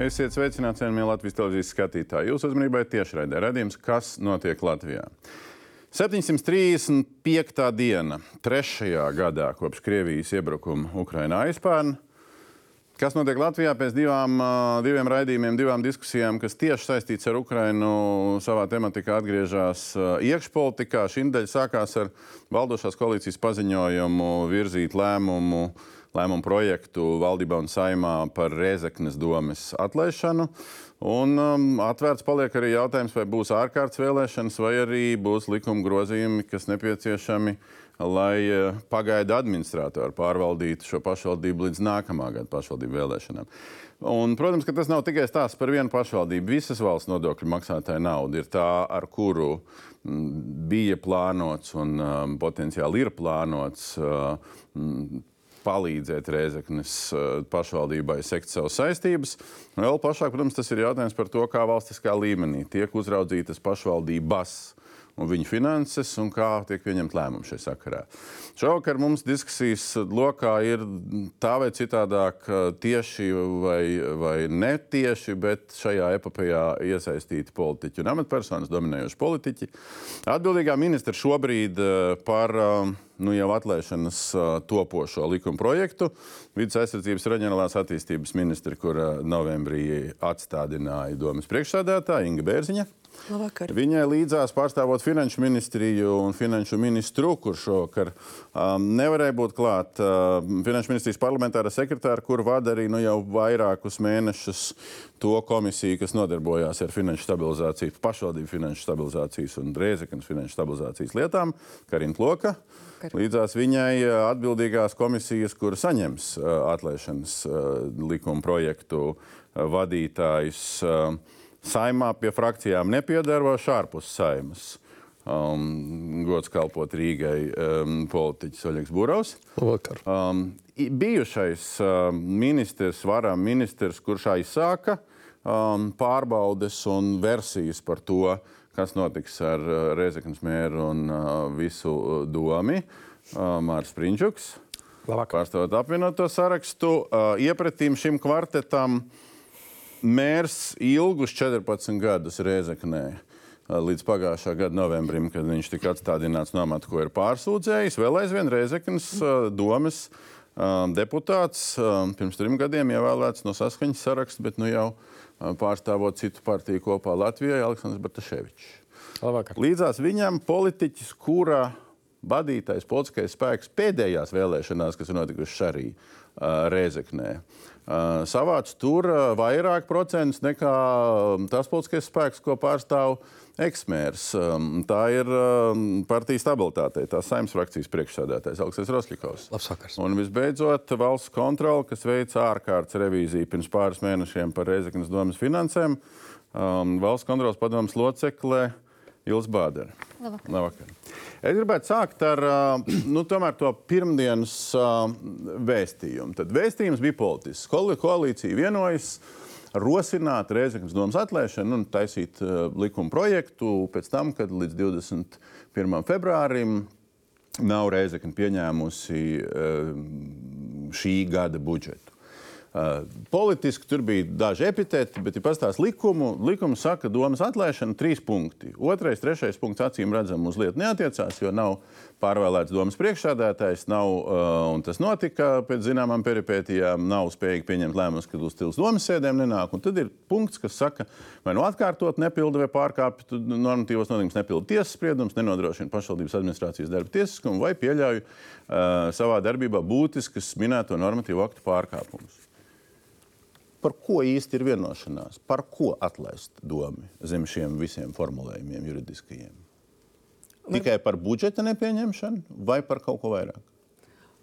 Esiet sveicināti, cienījamie Latvijas televīzijas skatītāji. Jūsu uzmanībai tiešraidē redzējums, kas notiek Latvijā. 735. diena, trešajā gadā kopš Krievijas iebrukuma Ukrainā aizpērn. Kas notiek Latvijā pēc divām, diviem raidījumiem, divām diskusijām, kas tieši saistīts ar Ukrainu, savā tematikā atgriežas iekšpolitikā. Šī nedēļa sākās ar valdošās koalīcijas paziņojumu virzīt lēmumu lēmumu projektu valdībā un saimā par Rēzeknes domes atlaišanu. Un um, atvērts paliek arī jautājums, vai būs ārkārtas vēlēšanas, vai arī būs likuma grozījumi, kas nepieciešami, lai uh, pagaidu administratori pārvaldītu šo pašvaldību līdz nākamā gada pašvaldību vēlēšanām. Un, protams, ka tas nav tikai stāsts par vienu pašvaldību. Visas valsts nodokļu maksātāja nauda ir tā, ar kuru bija plānots un um, potenciāli ir plānots uh, palīdzēt Rēzeknes eh, pašvaldībai sekt savas saistības. Vēl plašāk, protams, tas ir jautājums par to, kā valstiskā līmenī tiek uzraudzītas pašvaldības un viņu finanses un kā tiek pieņemt lēmumi šajā sakarā. Šovakar mums diskusijas lokā ir tā vai citādāk tieši vai, vai netieši, bet šajā epopējā iesaistīti politiķi un amatpersonas, dominējoši politiķi. Atbildīgā ministra šobrīd eh, par uh, nu, jau atlaišanas topošo likuma projektu. Vides aizsardzības reģionālās attīstības ministri, kura novembrī atstādināja domas priekšsādātāja Inga Bērziņa. Labvakar. Viņai līdzās pārstāvot finanšu ministriju un finanšu ministru, kurš šovakar um, nevarēja būt klāt. Uh, finanšu ministrijas parlamentāra sekretāra, kur vada arī nu, jau vairākus mēnešus to komisiju, kas nodarbojās ar finanšu stabilizāciju, pašvaldību finanšu stabilizācijas un Rēzeknas finanšu stabilizācijas lietām, Karina Ploka. Līdzās viņai uh, atbildīgās komisijas, kur saņems uh, atlaišanas uh, likuma projektu vadītājs. Saimā pie frakcijām nepiedarbos ārpus saimas. Um, gods kalpot Rīgai um, politiķis Oļegs Burovs. Labvakar. Um, bijušais um, ministrs, varā ministrs, kurš aizsāka um, pārbaudes un versijas par to, kas notiks ar uh, Rezeknas mēru un uh, visu uh, domi, uh, Mārs Prinčuks. Pārstāvot apvienoto sarakstu, uh, iepratīm šim kvartetam uh, mērs ilgus 14 gadus Rēzeknē. Līdz pagājušā gada novembrim, kad viņš tika atstādināts no amata, ko ir pārsūdzējis, vēl aizvien Rēzeknas domas deputāts, pirms trim gadiem ievēlēts no saskaņas saraksta, bet nu jau pārstāvot citu partiju kopā Latvijai, Aleksandrs Bartaševičs. Līdzās viņam politiķis, kura vadītais politiskais spēks pēdējās vēlēšanās, kas ir notikušas arī uh, Rēzeknē. Uh, savāc tur uh, vairāk procentus nekā tas politiskais spēks, ko pārstāv eksmērs. Tā ir partijas stabilitātei, tā saimnes frakcijas priekšsēdētājs Aleksis Rosļikovs. Un visbeidzot, valsts kontrole, kas veica ārkārtas revīziju pirms pāris mēnešiem par Reizeknas domas finansēm, valsts kontrolas padomas locekle Ils Bādere. Labvakar. Labvakar. Es gribētu sākt ar nu, to pirmdienas vēstījumu. Tad vēstījums bija politisks. Koalīcija vienojas rosināt Reizeknas domas atlēšanu un taisīt likuma projektu pēc tam, kad līdz 21. februārim nav Reizekna pieņēmusi šī gada budžetu. Politiski tur bija daži epitēti, bet, ja pastāstīs likumu, likums saka, domas atlaišana trīs punkti. Otrais, trešais punkts acīm redzam uz lietu neatiecās, jo nav pārvēlēts domas priekšsādātājs, nav, un tas notika pēc zināmām peripētijām, nav spējīgi pieņemt lēmumus, kad uz stils domas sēdēm nenāk. Un tad ir punkts, kas saka, vai nu atkārtot nepilda vai pārkāpj normatīvos noteikumus, nepilda tiesas spriedums, nenodrošina pašvaldības administrācijas darba tiesiskumu vai pieļauj uh, savā darbībā būtiskas minēto normatīvu aktu pārkāpumus. Par ko īsti ir vienošanās? Par ko atlaist domu zem šiem visiem formulējumiem juridiskajiem? Tikai par budžeta nepieņemšanu vai par kaut ko vairāk?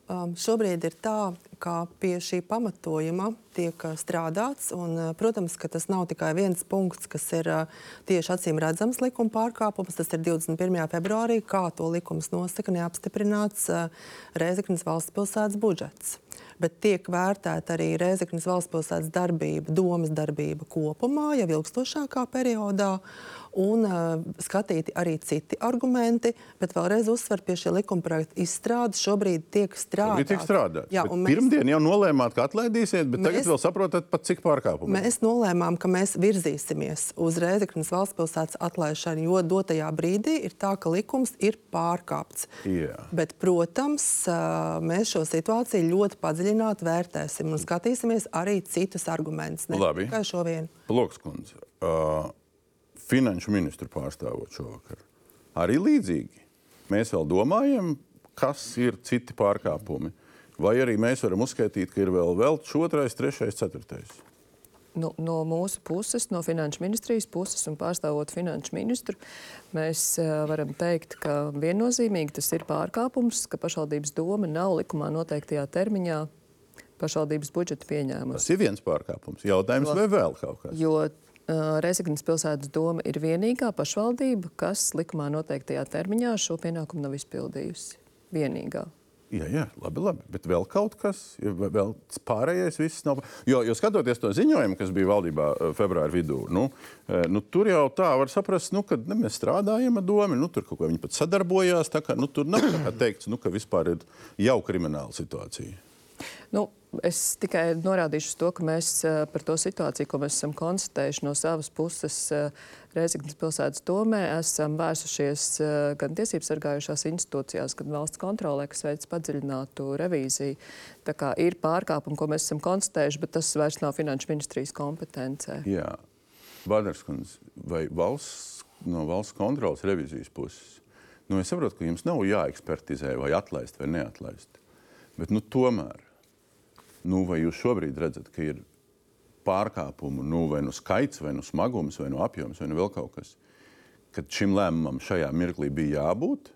Um, šobrīd ir tā, ka pie šī pamatojuma tiek uh, strādāts. Un, uh, protams, ka tas nav tikai viens punkts, kas ir uh, tieši acīm redzams likuma pārkāpums. Tas ir 21. februārī, kā to likums nosaka, neapstiprināts Reizeknas valsts pilsētas budžets bet tiek vērtēta arī Rēzeknas valsts pilsētas darbība, domas darbība kopumā, jau ilgstošākā periodā un uh, skatīti arī citi argumenti, bet vēlreiz uzsver pie šī likuma projekta izstrādes šobrīd tiek strādāts. Tiek strādāts. Jā, mēs pirmdien jau nolēmāt, ka atlaidīsiet, bet mēs, tagad vēl saprotat, pat cik pārkāpumu. Mēs nolēmām, ka mēs virzīsimies uz Rēzeknas valsts pilsētas atlaišanu, jo dotajā brīdī ir tā, ka likums ir pārkāpts. Jā. Bet, protams, mēs šo situāciju ļoti padziļināti vērtēsim un skatīsimies arī citus argumentus. Ne Labi. tikai šo vienu. Lokskundze, uh, finanšu ministru pārstāvot šovakar. Arī līdzīgi. Mēs vēl domājam, kas ir citi pārkāpumi. Vai arī mēs varam uzskaitīt, ka ir vēl velts otrais, trešais, ceturtais? Nu, no mūsu puses, no finanšu ministrijas puses un pārstāvot finanšu ministru, mēs uh, varam teikt, ka viennozīmīgi tas ir pārkāpums, ka pašvaldības doma nav likumā noteiktajā termiņā pašvaldības budžeta pieņēmusi. Tas ir viens pārkāpums. Jautājums, jo, vai vēl kaut kas? Jo Reizeknas pilsētas doma ir vienīgā pašvaldība, kas likumā noteiktajā termiņā šo pienākumu nav izpildījusi vienīgā. Jā, jā, labi, labi. Bet vēl kaut kas, vēl pārējais viss nav. Jo, jo skatoties to ziņojumu, kas bija valdībā eh, februāra vidū, nu, eh, nu, tur jau tā var saprast, nu, ka ne, mēs strādājam ar domu, nu, tur kaut ko viņi pat sadarbojās. Kā, nu, tur nav teikts, nu, ka vispār ir jau krimināla situācija. Nu, Es tikai norādīšu to, ka mēs par to situāciju, ko mēs esam konstatējuši no savas puses Reizeknas pilsētas domē, esam vērsušies gan tiesību sargājušās institūcijās, gan valsts kontrolē, kas veids padziļinātu revīziju. Tā kā ir pārkāpumi, ko mēs esam konstatējuši, bet tas vairs nav finanšu ministrijas kompetencē. Jā, Bārdārskundze, vai valsts, no valsts kontrolas revīzijas puses, nu es saprotu, ka jums nav jāekspertizē vai atlaist vai neatlaist, bet nu tomēr Nu, vai jūs šobrīd redzat, ka ir pārkāpumu, nu, vai nu skaits, vai nu smagums, vai nu apjoms, vai nu vēl kaut kas, kad šim lēmumam šajā mirklī bija jābūt?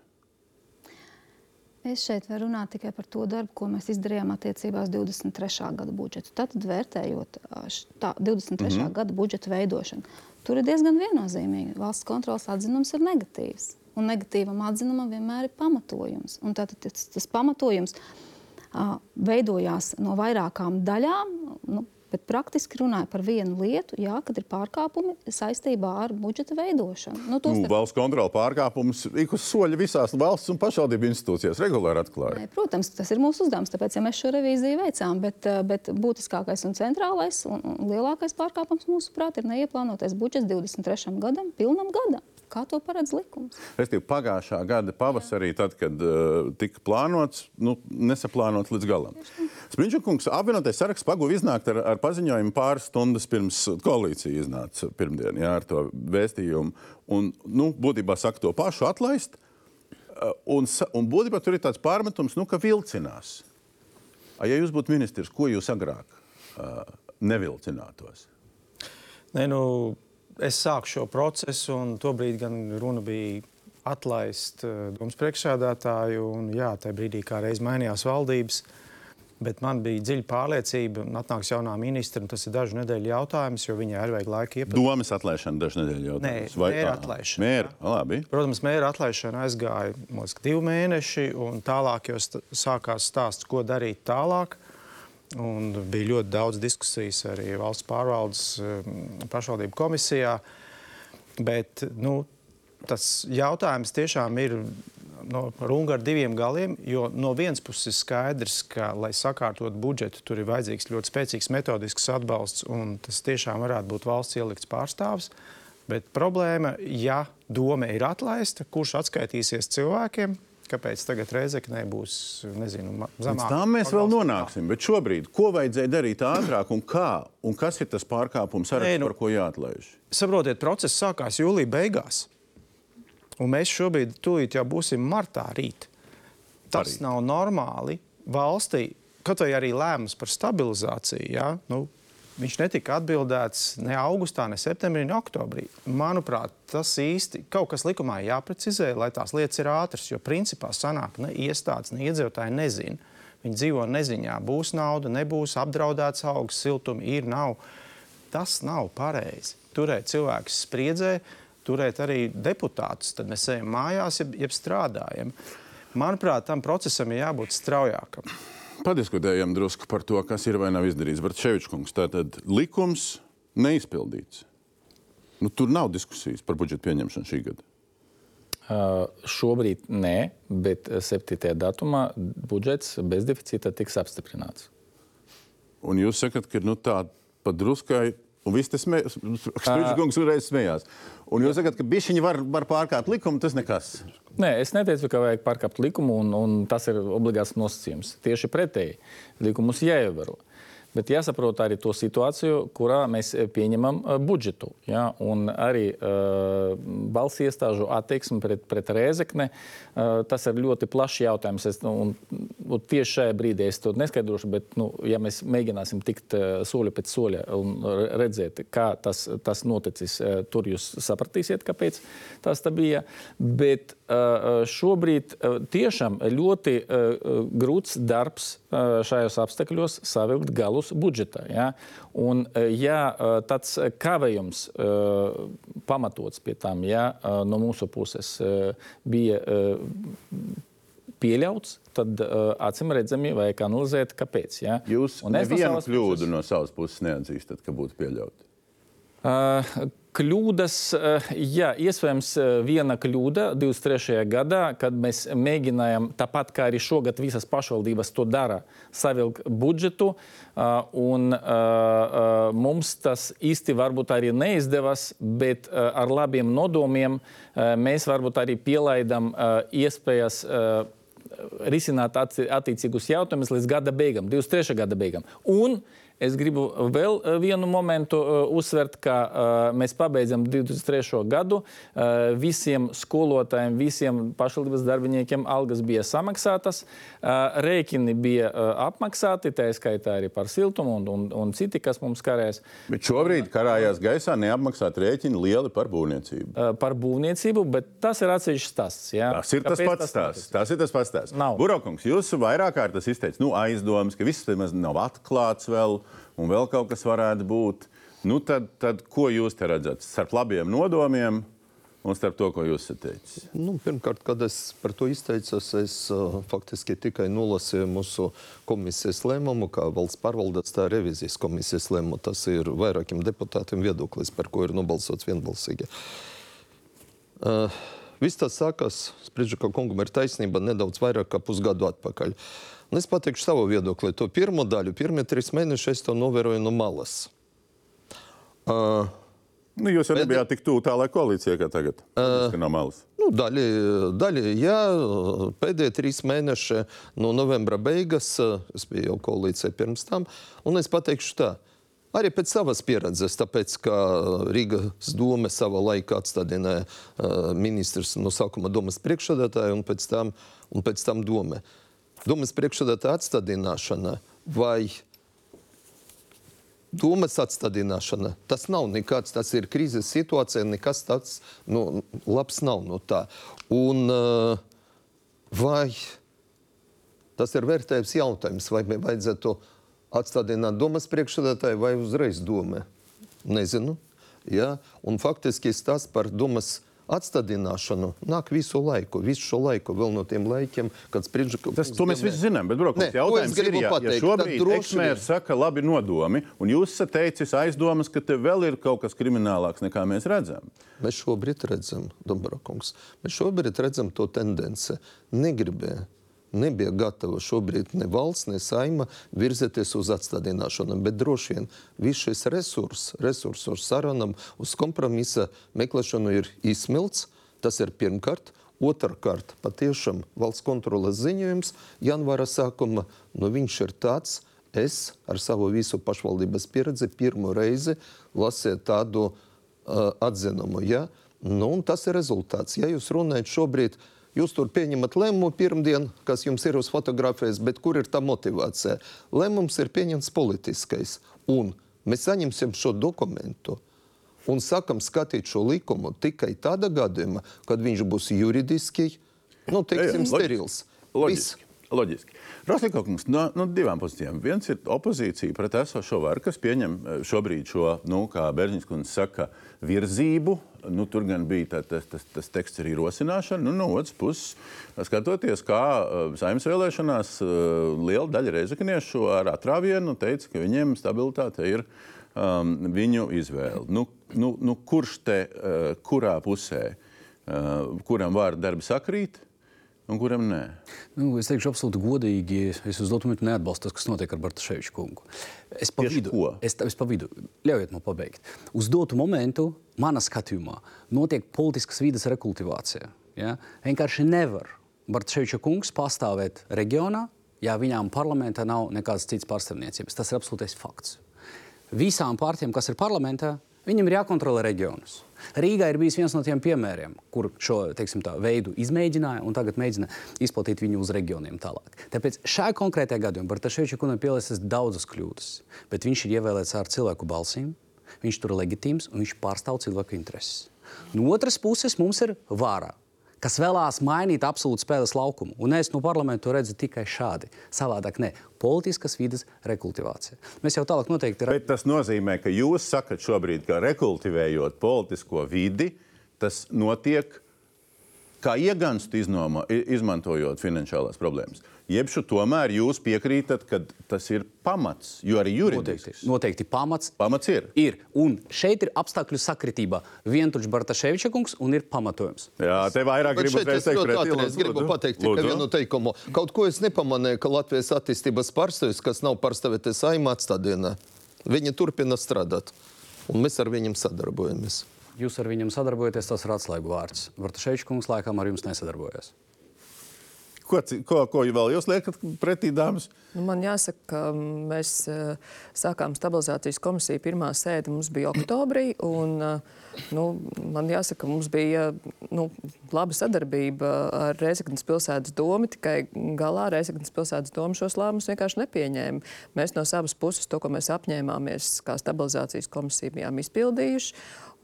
Es šeit varu runāt tikai par to darbu, ko mēs izdarījām attiecībā uz 23. gada budžetu. Tad, vērtējot tā, 23. Mm -hmm. gada budžeta veidošanu, tur ir diezgan viennozīmīgi. Valsts kontrolas atzinums ir negatīvs. Un negatīvam atzinumam vienmēr ir pamatojums. Un tātad tas, tas pamatojums ir veidojās no vairākām daļām. Nu, Bet praktiski runāja par vienu lietu, jā, kad ir pārkāpumi saistībā ar budžeta veidošanu. Nu, nu, starp... Valsts kontrola pārkāpumus ik uz soļa visās valsts un pašvaldību institūcijās regulāri atklāja. Nē, protams, tas ir mūsu uzdevums, tāpēc ja mēs šo revīziju veicām. Bet, bet būtiskākais un centrālais un, lielākais pārkāpums mūsuprāt ir neieplānotais budžets 23. gadam, pilnam gadam kā to paredz likums. Restīvi, pagājušā gada pavasarī, tad, kad uh, tika plānots, nu, nesaplānots līdz galam. Spriņķakungs apvienotais saraksts paguva iznākt ar, ar paziņojumu pāris stundas pirms koalīcija iznāca pirmdien jā, ar to vēstījumu. Un, nu, būtībā saka to pašu atlaist. Uh, un, un būtībā tur ir tāds pārmetums, nu, ka vilcinās. Ja jūs būtu ministrs, ko jūs agrāk uh, nevilcinātos? Nē, nu, es sāku šo procesu, un tobrīd gan runa bija atlaist uh, domas priekšsēdētāju, un jā, tajā brīdī kā reiz mainījās valdības. Bet man bija dziļa pārliecība, ka atnāks jaunā ministra, un tas ir dažu nedēļu jautājums, jo viņai arī vajag laika iepazīties. Domas atlaišana dažu nedēļu jautājums. Nē, mēra atlaišana. Mēra, labi. Protams, mēra atlaišana aizgāja mums divi mēneši, un tālāk jau sākās stāsts, ko darīt tālāk. Un bija ļoti daudz diskusijas arī valsts pārvaldes um, pašvaldību komisijā. Bet nu, tas jautājums tiešām ir no runga ar diviem galiem. Jo no vienas puses ir skaidrs, ka, lai sakārtotu budžetu, tur ir vajadzīgs ļoti spēcīgs metodisks atbalsts, un tas tiešām varētu būt valsts ielikts pārstāvs. Bet problēma, ja doma ir atlaista, kurš atskaitīsies cilvēkiem, kāpēc tagad Reizeknē būs nezinu, zemāk. Tā mēs vēl nonāksim. Bet šobrīd, ko vajadzēja darīt ātrāk un kā? Un kas ir tas pārkāpums, ar, nu, par ko jāatlaiž? Saprotiet, process sākās jūlijā beigās. Un mēs šobrīd tūlīt jau būsim martā rīt. Tas Arī. nav normāli valstī, kaut vai arī lēmums par stabilizāciju. Ja? Nu, Viņš netika atbildēts ne augustā, ne septembrī, ne oktobrī. Manuprāt, tas īsti kaut kas likumā jāprecizē, lai tās lietas ir ātras. Jo principā sanāk, ne iestādes, ne iedzīvotāji nezina. Viņi dzīvo neziņā, būs nauda, nebūs apdraudēts augsts, siltumi ir, nav. Tas nav pareizi. Turēt cilvēkus spriedzē, turēt arī deputātus, tad mēs ejam mājās, jeb, jeb strādājam. Manuprāt, tam procesam ir jābūt straujākam padiskutējam drusku par to, kas ir vai nav izdarīts. Bartševičkungs, tātad likums neizpildīts. Nu, tur nav diskusijas par budžetu pieņemšanu šī gada. Uh, šobrīd nē, bet 7. datumā budžets bez deficīta tiks apstiprināts. un jūs sakat, ka nu, tā pat druskai. Un viss tas smējās. Strunke uzreiz smējās. Un jūs sakat, ka bišķiņi var, var pārkāpt likumu, tas nekas. Nē, es neteicu, ka vajag pārkāpt likumu, un, un tas ir obligāts nosacījums. Tieši pretēji, likumus jāievēro. Bet jāsaprot arī to situāciju, kurā mēs pieņemam uh, budžetu. Ja? Un arī uh, valsts iestāžu attieksme pret, pret Rēzekni, uh, tas ir ļoti plašs jautājums. Es, nu, un tieši šajā brīdī es to neskaidrošu, bet, nu, ja mēs mēģināsim tikt soli pēc soļa un redzēt, kā tas, tas noticis, tur jūs sapratīsiet, kāpēc tas tā bija. Bet šobrīd tiešām ļoti grūts darbs šajos apstākļos savilkt galu līdzekļus budžetā. Ja? Un, ja tāds kavējums pamatots pie tam, ja no mūsu puses bija pieļauts, tad uh, acīm redzami vajag analizēt, kāpēc. Ja? Jūs nevienu kļūdu puses... no savas puses neatzīstat, ka būtu pieļauta. Uh, Kļūdas, eh, jā, iespējams, eh, viena kļūda 23. gadā, kad mēs mēģinājām, tāpat kā arī šogad visas pašvaldības to dara, savilkt budžetu, eh, un mums tas īsti varbūt arī neizdevās, bet ar labiem nodomiem mēs varbūt arī pielaidām iespējas risināt attiecīgus jautājumus līdz gada beigām, 23. gada beigām. Un Es gribu vēl eh, vienu momentu uh, uzsvert, ka uh, mēs pabeidzam 23. gadu. Visiem skolotājiem, visiem pašvaldības darbiniekiem algas bija samaksātas, rēķini bija apmaksāti, tā skaitā arī par siltumu un, un, un citi, kas mums karēs. Bet šobrīd karājās gaisā neapmaksāt rēķini lieli par būvniecību. Par būvniecību, bet tas ir atsevišķs stāsts. Jā. Tas ir Kāpēc tas pats stāsts. Tas ir tas pats stāsts. Burokungs, jūs vairāk kārtas izteicat nu, aizdomas, ka viss nav atklāts vēl un vēl kaut kas varētu būt. Nu, tad, tad ko jūs te redzat? Starp labiem nodomiem un starp to, ko jūs esat teicis? Nu, pirmkārt, kad es par to izteicos, es uh, faktiski tikai nolasīju mūsu komisijas lēmumu, kā valsts pārvaldes tā revizijas komisijas lēmumu. Tas ir vairākiem deputātiem viedoklis, par ko ir nobalsots vienbalsīgi. Uh, Viss tas sākās, spriežu, ka kungam ir taisnība nedaudz vairāk kā pusgadu atpakaļ. Uh, Un es pateikšu savu viedokli. To pirmo daļu, pirmie trīs mēneši, es to novēroju no malas. Uh, Nu, jūs jau nebijāt tik tuvu tālai koalīcijai, kā tagad. Uh, no malas. Nu, daļa, daļa, jā, pēdējie trīs mēneši no novembra beigas, es biju jau koalīcijā pirms tam, un es pateikšu tā. Arī pēc savas pieredzes, tāpēc, ka Rīgas doma savā laikā atstādināja uh, ministrs no sākuma domas priekšsēdētāju un pēc tam, un pēc tam doma. Uh, domas priekšsēdētāja atstādināšana vai domas atstādināšana, tas nav nekāds, tas ir krīzes situācija, nekas tāds nu, labs nav no tā. Un uh, vai tas ir vērtējums jautājums, vai vajadzētu atstādināt domas priekšsēdētāju vai uzreiz domē? Nezinu. Ja? Un faktiski tas par domas priekšsēdētāju atstādināšanu nāk visu laiku, visu šo laiku, vēl no tiem laikiem, kad spriež. Tas to mēs visi zinām, bet Brokovs jautājums ir, ja, pateikt, ja šobrīd eksmērs saka labi nodomi, un jūs esat teicis aizdomas, ka te vēl ir kaut kas kriminālāks nekā mēs redzam. Mēs šobrīd redzam, Dombrokungs, mēs šobrīd redzam to tendenci. Negribēja nebija gatava šobrīd ne valsts, ne saima virzēties uz atstādināšanu. Bet droši vien viss šis resurs, resurs uz sarunam, uz kompromisa meklēšanu ir izsmelts. Tas ir pirmkārt. Otrakārt, patiešām valsts kontroles ziņojums janvāra sākuma, nu viņš ir tāds, es ar savu visu pašvaldības pieredzi pirmo reizi lasīju tādu uh, atzinumu. Ja? Nu, tas ir rezultāts. Ja jūs runājat šobrīd par Jūs tur pieņemat lēmumu pirmdien, kas jums ir uz fotografijas, bet kur ir tā motivācija? Lēmums ir pieņemts politiskais. Un mēs saņemsim šo dokumentu un sākam skatīt šo likumu tikai tādā gadījumā, kad viņš būs juridiski, nu, teiksim, sterils. Loģiski. Loģiski. Rostovs no, no divām pozīcijām. Viens ir opozīcija pret esošo varu, kas pieņem eh, šobrīd šo, nu, kā Bērziņš kundze saka, virzību. Nu, tur gan bija tā, tas, tas, tas teksts arī rosināšana. Nu, no otras puses, skatoties, kā uh, saimnes vēlēšanās, uh, liela daļa reizekniešu ar atrāvienu teica, ka viņiem stabilitāte ir um, viņu izvēle. Nu, nu, nu, kurš te, uh, kurā pusē, uh, kuram vārdu darbi sakrīt? Un kuram nē? Nu, es teikšu, absolūti godīgi, es uz dotu minūti neatbalstu tas, kas notiek ar Bartaševiču kungu. Es pa Tieši vidu, ko? es, es pa vidu, ļaujiet man pabeigt. Uz dotu momentu, manā skatījumā, notiek politiskas vidas rekultivācija. Ja? Vienkārši nevar Bartaševiča kungs pastāvēt reģionā, ja viņām parlamentā nav nekādas citas pārstāvniecības. Tas ir absolūtais fakts. Visām partijām, kas ir parlamentā, viņam ir jākontrolē reģionus. Rīgā ir bijis viens no tiem piemēriem, kur šo teiksim, tā, veidu izmēģināja un tagad mēģina izplatīt viņu uz reģioniem tālāk. Tāpēc šai konkrētajā gadījumā Bartaševiča kungam pieliekas daudzas kļūdas, bet viņš ir ievēlēts ar cilvēku balsīm, viņš tur ir leģitīms un viņš pārstāv cilvēku intereses. No otras puses mums ir vara, kas vēlās mainīt absolūti spēles laukumu. Un es no parlamenta redzu tikai šādi. Savādāk ne. Politiskas vidas rekultivācija. Mēs jau tālāk noteikti Bet tas nozīmē, ka jūs sakat šobrīd, ka rekultivējot politisko vidi, tas notiek kā ieganstu iznoma, izmantojot finansiālās problēmas. Jebšu tomēr jūs piekrītat, ka tas ir pamats, jo arī noteikti, juridiski noteikti pamats. pamats ir. Ir. Un šeit ir apstākļu sakritība. Vientuļš Bartaševiča kungs un ir pamatojums. Jā, te vairāk gribu teikt, es gribu pateikt tikai vienu teikumu. Kaut ko es nepamanīju, ka Latvijas attīstības pārstāvis, kas nav pārstāvēties saimā atstādījumā, viņi turpina strādāt. Un mēs ar viņiem sadarbojamies. Jūs ar viņiem sadarbojaties, tas ir atslēgu vārds. Bartaševiča kungs laikam ar jums nesadarbojas. Ko, ko, ko vēl jūs liekat pretī, dāmas? Nu, man jāsaka, ka mēs eh, sākām stabilizācijas komisiju. Pirmā sēde mums bija oktobrī. Un, eh, nu, man jāsaka, ka mums bija nu, laba sadarbība ar Reizeknas pilsētas domu. Tikai galā Reizeknas pilsētas doma šos lēmumus vienkārši nepieņēma. Mēs no savas puses to, ko mēs apņēmāmies, kā stabilizācijas komisija, bijām izpildījuši.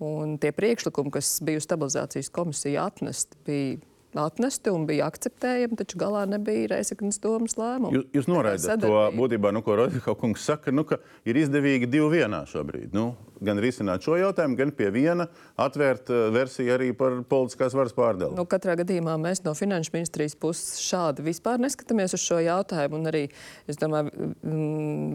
Un tie priekšlikumi, kas bija stabilizācijas komisiju atnesti, bija atnesti un bija akceptējami, taču galā nebija Reizeknas domas lēmumu. Jūs, jūs noraidat to būtībā, nu, ko Rodrika kungs saka, nu, ka ir izdevīgi divi vienā šobrīd. Nu, gan risināt šo jautājumu, gan pie viena atvērt uh, versiju arī par politiskās varas pārdali. Nu, katrā gadījumā mēs no Finanšu ministrijas puses šādi vispār neskatāmies uz šo jautājumu. Un arī, es domāju,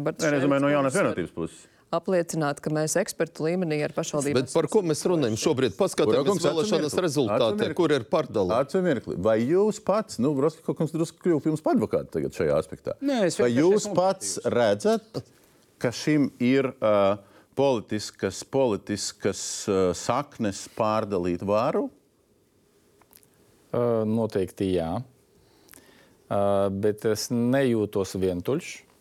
Bartas Nē, es domāju, no jaunās vienotības puses. Apliecināt, ka mēs ekspertu līmenī ar pašvaldībām. Bet par ko mēs runājam šobrīd? Paskatāmies vēlēšanas atcerieties, atcerieties. kur ir pārdala. Mirkli. Vai jūs pats, nu, Roskis kungs drusku kļuvu jums par advokātu tagad šajā aspektā? Nē, es Vai jūs pats redzat, ka šim ir uh, politiskas, politiskas uh, saknes pārdalīt varu? Uh, Noteikti jā. Uh, Bet es nejūtos vientuļš. Uh,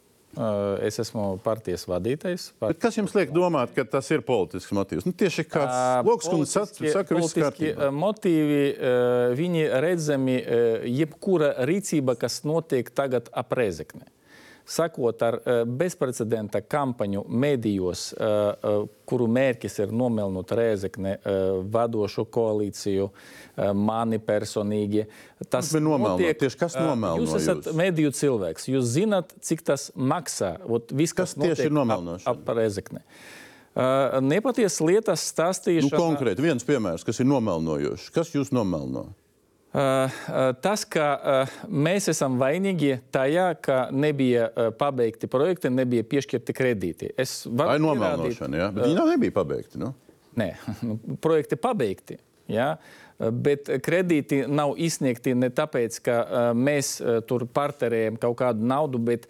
Es esmu partijas vadītājs. Bet kas jums liek domāt, ka tas ir politisks motīvs? Nu, tieši kāds Ā, loks, kurš politiskie- saka, ka viss kārtībā. ā, Motīvi, viņi redzami, jebkura rīcība, kas notiek tagad ap Rezekni. Sakot ar ā, bezprecedenta kampaņu medijos, ā, ā, kuru mērķis ir nomelnot Rezekne ā, vadošo koalīciju, mani personīgi. Tas bija nomelnot? Tieši kas nomelno Jūs esat jūs? mediju cilvēks. Jūs zināt, cik tas maksā. Ot, viss, Kas kas, tieši ir notiek ap- nomelnošana? Ap Rezekni. Uh, nepatiesas lietas Nu, stāstīšana. konkrēti, viens piemērs, kas ir nomelnojošs. Kas jūs nomelno? Tas, ka mēs esam vainīgi tajā, ka nebija pabeigti projekti, nebija piešķirti kredīti. Tā ir nomelnošana, jā. Bet viņi nebija pabeigti. Nu? Nē, nu, projekti pabeigti. Jā. Bet kredīti nav izsniegti ne tāpēc, ka mēs tur partnerējam kaut kādu naudu, bet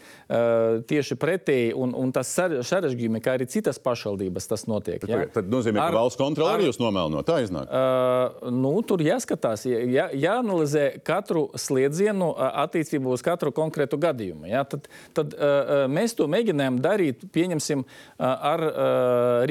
tieši pretēji, un, un tas sare- sarežģījumi, kā arī citas pašvaldības, tas notiek. jā. Tad nozīmē, ka Ar- valsts kontrole ar- arī jūs nomelno. Tā iznāk. Uh, nu, tur jāskatās, jā, jāanalizē katru slēdzienu uh, attiecībā uz katru konkrētu gadījumu. Jā. Tad, tad uh, mēs to mēģinājām darīt, pieņemsim, uh, ar uh,